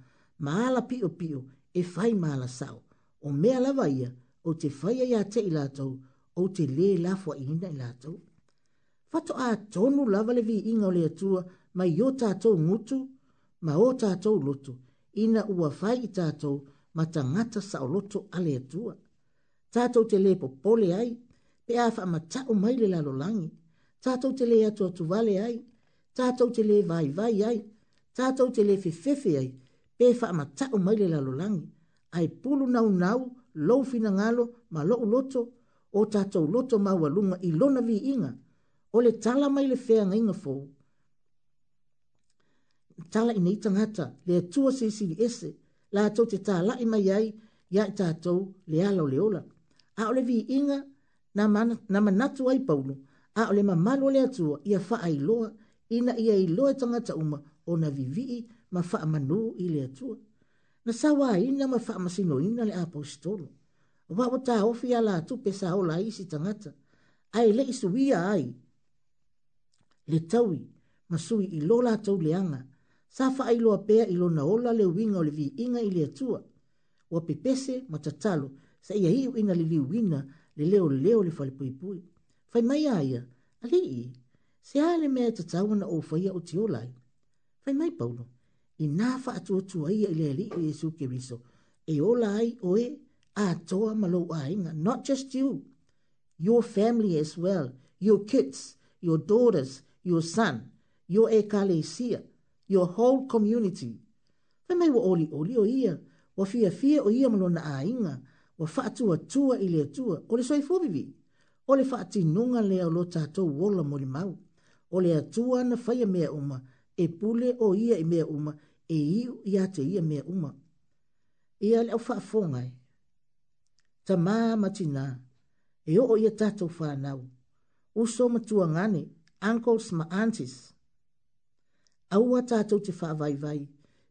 ma ala piʻopiʻo e fai ma ala saʻo o mea lava ia o te whaia ia te i lātou o te le lafua ina i lātou. Fato a tonu lava le vi inga o le atua mai o tātou ngutu ma o tātou lotu ina ua whai i tātou ma tangata sa o lotu a le atua. Tātou te le po pole ai pe a wha ma tau mai le lalolangi. Tātou te le atua tu vale ai tātou te le vai vai ai tātou te le fefefe ai pe wha ma tau mai le lalolangi. langi ai pulu nau nau lou fina ngalo ma lou loto o tatou loto maualuga i lona viiga o le tala mai le feagaiga fou tala ina i tagata le atua sisili ese latou te talaʻi mai ai ia i tatou le ala o le ola a o le viiga na, man, na manatu ai paulo a o le mamalo o le atua ia faailoa ina ia iloa e tagata uma ona vivii ma faamanū i le atua na sawa ina ma fa masino ina le apostolo va o ta o fi ala tu pe sa la isi tangata ai le isu wia ai le tawi masui i lola tau leanga sa fa ai lo na ola le winga o le inga i le tua o pepese ma tatalo sa ia hiu ina le li winga le leo leo le fale fai mai aia ali i se ale mea tatawana o faia o tiolai fai mai paulo i nā whaatuatua ia i le li i Jesu Kiriso. E ola ai oe a toa malou ainga, not just you, your family as well, your kids, your daughters, your son, your ekalesia, your whole community. Me mai wa oli oli o ia, wa fia fia o ia malona ainga, wa whaatua tua i le tua, o le soi fubivi, o le whaatinunga lea o lo tātou wola mori mau, o le atua na whaia mea uma, e pule o ia i mea uma, e iu i ate ia mea uma. E le au whaafongai. Ta māma tina, e o ia tatou whanau. Uso matua ngane, uncles ma aunties. Aua tatou te whaavaivai,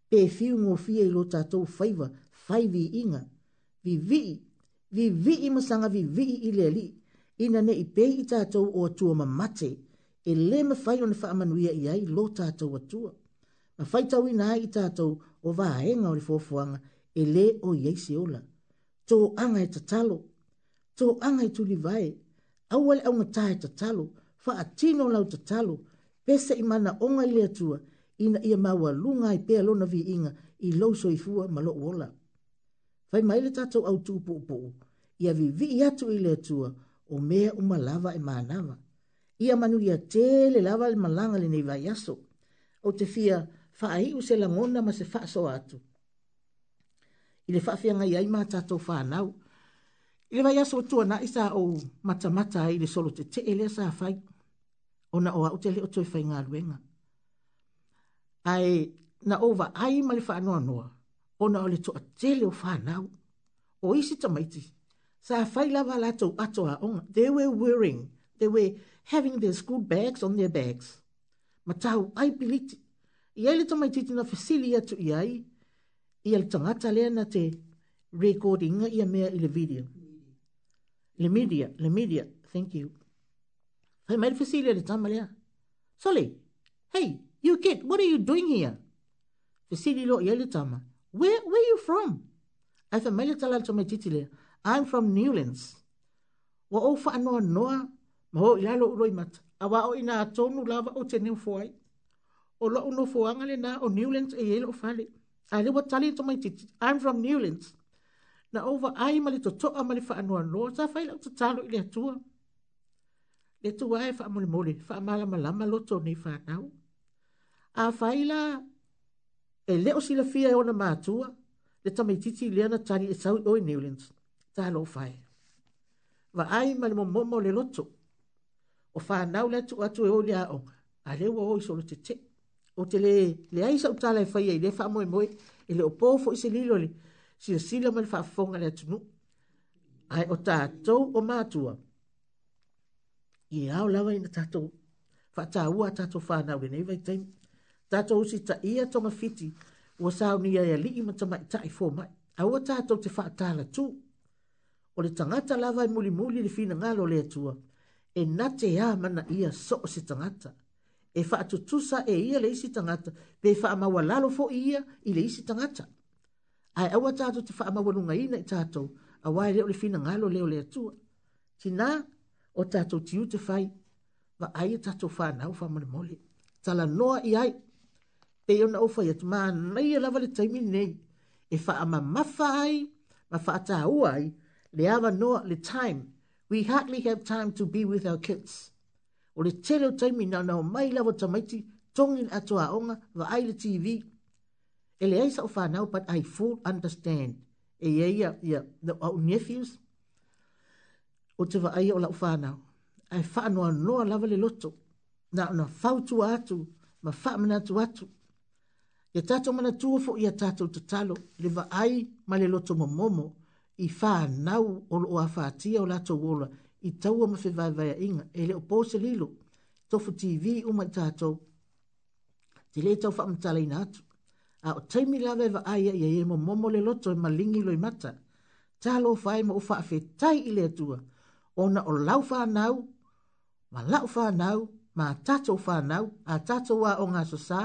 pe fiu ngō fia i lo tatou whaiva, whaivi inga. Vi vii, vi vii masanga vi vi i le li, ina ne i pei i tatou o atua ma mate, e le ma whaio ne whaamanuia i ai lo tatou atua. Atua a faita ui na i tātou o vā e ngauri fōfuanga e le o yeise ola. Tō anga e tatalo, tō anga e tuli vai, awale au ngatā e tatalo, fa a tino lau tatalo, pese i mana onga i lea tua, ina ia maua lunga i pēa na vi inga i lau soifua ma lo uola. Fai maile tātou au tūpu upu, ia vi vi i atu i lea tua, o mea uma e lava e maanawa. Ia manu ia tēle lava le malanga le nei vai aso. O te fia, whaai u se langona ma se whaaso atu. I le whaafia ngai ai mā tātou whānau. I le vai aso tua na isa o mata mata i le solo te te ele sa whai. O na o au te le o toi whai ngā ruenga. Ai na ova ai ma le whanua noa. O na o le toa te le o whānau. O isi tamaiti. Sa whai lava lātou atoa onga. They were wearing. They were having their school bags on their bags. Matau ai piliti ia le tamai titi na fasili atu i ai, ia le tangata lea na te recording ia mea i le video. Le media, le media, thank you. Fai mai le fasili le tamai lea. Sole, hey, you kid, what are you doing here? Fasili lo ia le tamai. Where, where are you from? Ai fai mai le tala le tamai titi lea. I'm from Newlands. Wa ofa anoa noa, maho ilalo uroi mata. Awa o ina atonu lava o te neufoai. Awa o ina atonu lava o te neufoai o lo no foanga le na o Newlands e yelo fale. A le watali to mai titi, I'm from Newlands. Na over ai mali to toa mali fa anua no, sa fai lau to talo ili atua. Le tua e fa mole mole, fa mala malama loto ni fa nau. A fai la, e leo sila fia e ona maatua, le ta mai titi le ana tani e sau oi Newlands. Ta lo fai. Va ai mali momo le loto. O fa nau le atu atu e o le aonga. A le ua oi solo te teki o te le le ai sa utala e fai ai le faa moe moe e le opofo i se lilo le si le sila ma le faa fonga le atunu ai o tātou o mātua i au lawa ina tātou faa tāua tātou faa nau e neiva i teim tātou si ta ia tonga fiti ua sao ni ai ali ima tama i tae fō mai au a tātou te faa tāla tū o le tangata lawa i muli muli le fina ngalo le atua e nate ia mana ia so o se tangata e faatutusa e ia le isi tagata pe faamaua lalo foʻi ia i le isi tagata ae aua tatou te faamaualugaina i tatou auā e lea o le finagalo lea o le atua tinā o tatou tiu te fai vaaia e tatou fanau faamolemole talanoa i ai pei ona ou fai atu manaia lava le taimi nei e faamamafa ai ma faatāua ai le avanoa le time we hardly have time to be with our kids o le tele o taimi na nao mai lawa tamaiti tongi na atoa onga wa aile TV. E le aisa o whanau, but I full understand. E ia ia, ia, the, our nephews, o te wa aia o la whanau. Ai whanua noa lawa le loto, na na fautu atu, ma whamana atu atu. Ia tato mana tuofo ia tato te talo, le wa ai ma le loto momomo, i whanau o lo o awhatia o lato wola, i taua ma whewaewae inga, e leo pōse lilo, tofu TV uma i tātou, te le tau whaamtala ina atu. A o teimi lawe wa aia i e mo momo le loto e malingi loi mata, ta lo whae ma ufa awhe tai i le atua, ona o lau whanau, ma lau whanau, ma tātou whanau, a tātou wā o ngā sosā,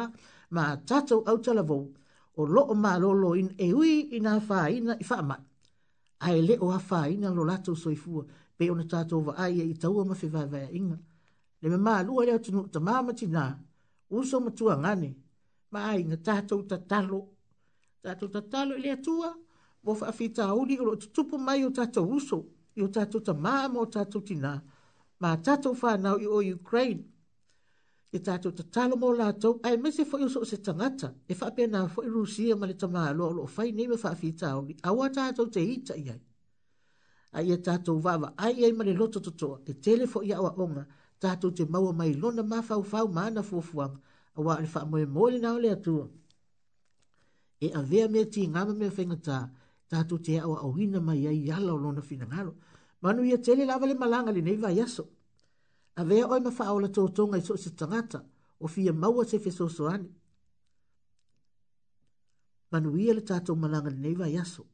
ma tātou autala vau, o lo o mā lolo in e ui ina whaina i whaamai. Ai le o a whaina lo lato soifua, ma pe ona tato va ai e i taua ma fiva va e inga le me ma lua le tu ta mama ti na uso ma tua ngani ma ai nga tato ta talo tato ta talo le tua vo fa fita uli lo tu pu mai o tato uso i o tato ta mama o tato ti na ma tato fa na i o ukraine i tato ta talo mo la to ai me se fo uso se tangata e fa pe na fo i rusia ma le tama lo lo fa ni me fa fita uli awata tato te ita i ai ai e tātou vava, ai ai mare loto totoa, e telefo i awa onga, tātou te maua mai lona ma fau fau maana fuafuanga, a wā alifa moe mōle nao le atua. E a vea mea ti ngāma mea whengatā, tātou te awa o hina mai ai yala o lona fina ngaro. Manu ia tele lava le malanga le neiva yaso. A vea oi ma faaola tōtonga i so se tangata, o fia maua se fesoso ane. Manu ia le tātou malanga le neiva yaso.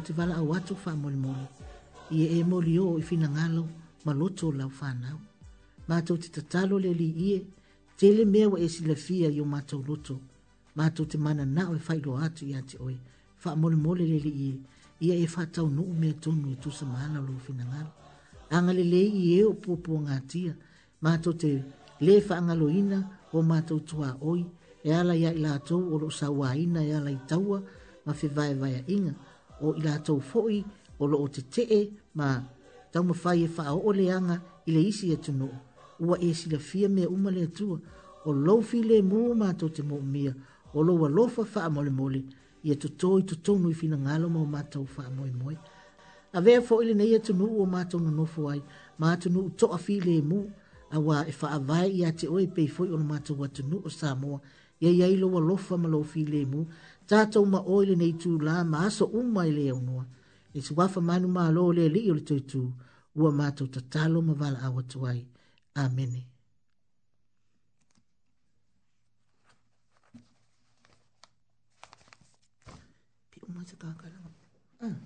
to te wala au atu wha moli moli. I e moli o i fina ngalo ma loto lau whanau. Mātou te tatalo le li ie, tele mea wa e sila fia i o mātou loto. Mātou te mana nao e whailo atu i ati oe. Wha moli moli le li ie, ia e whatau nuu mea tonu e tusa maana lo fina ngalo. Anga le le i e o pōpō ngā tia, mātou te le whaangalo ina o mātou tua oi, e ala ia i lātou o lo sa waina e ala i taua, ma vai vai inga o i lātou fo'i o lo o te te'e ma tau ma fai e wha'a o leanga i le isi e tunu. Ua e si la fia mea uma le atua o lo fi le ma mātou te mō mea o lo wa fa wha'a mole mole i e tuto i tuto nui fina ngalo mō mātou wha'a moi moi. A vea fo'i le nei e tunu o mātou na nofu ai ma tunu to a fi le mō a wā e wha'a vai i a te oe pei fo'i o na mātou wa tunu o Samoa. Ia ia ilo wa lofa ma lo fi le mō tātou ma oile nei tu la ma aso umma i e lea unua. E tu wafa manu ma alo lea li ole tui tū ua mātou ta talo ma wala awa tuai. Amene. Pi umma te kākara. Ah.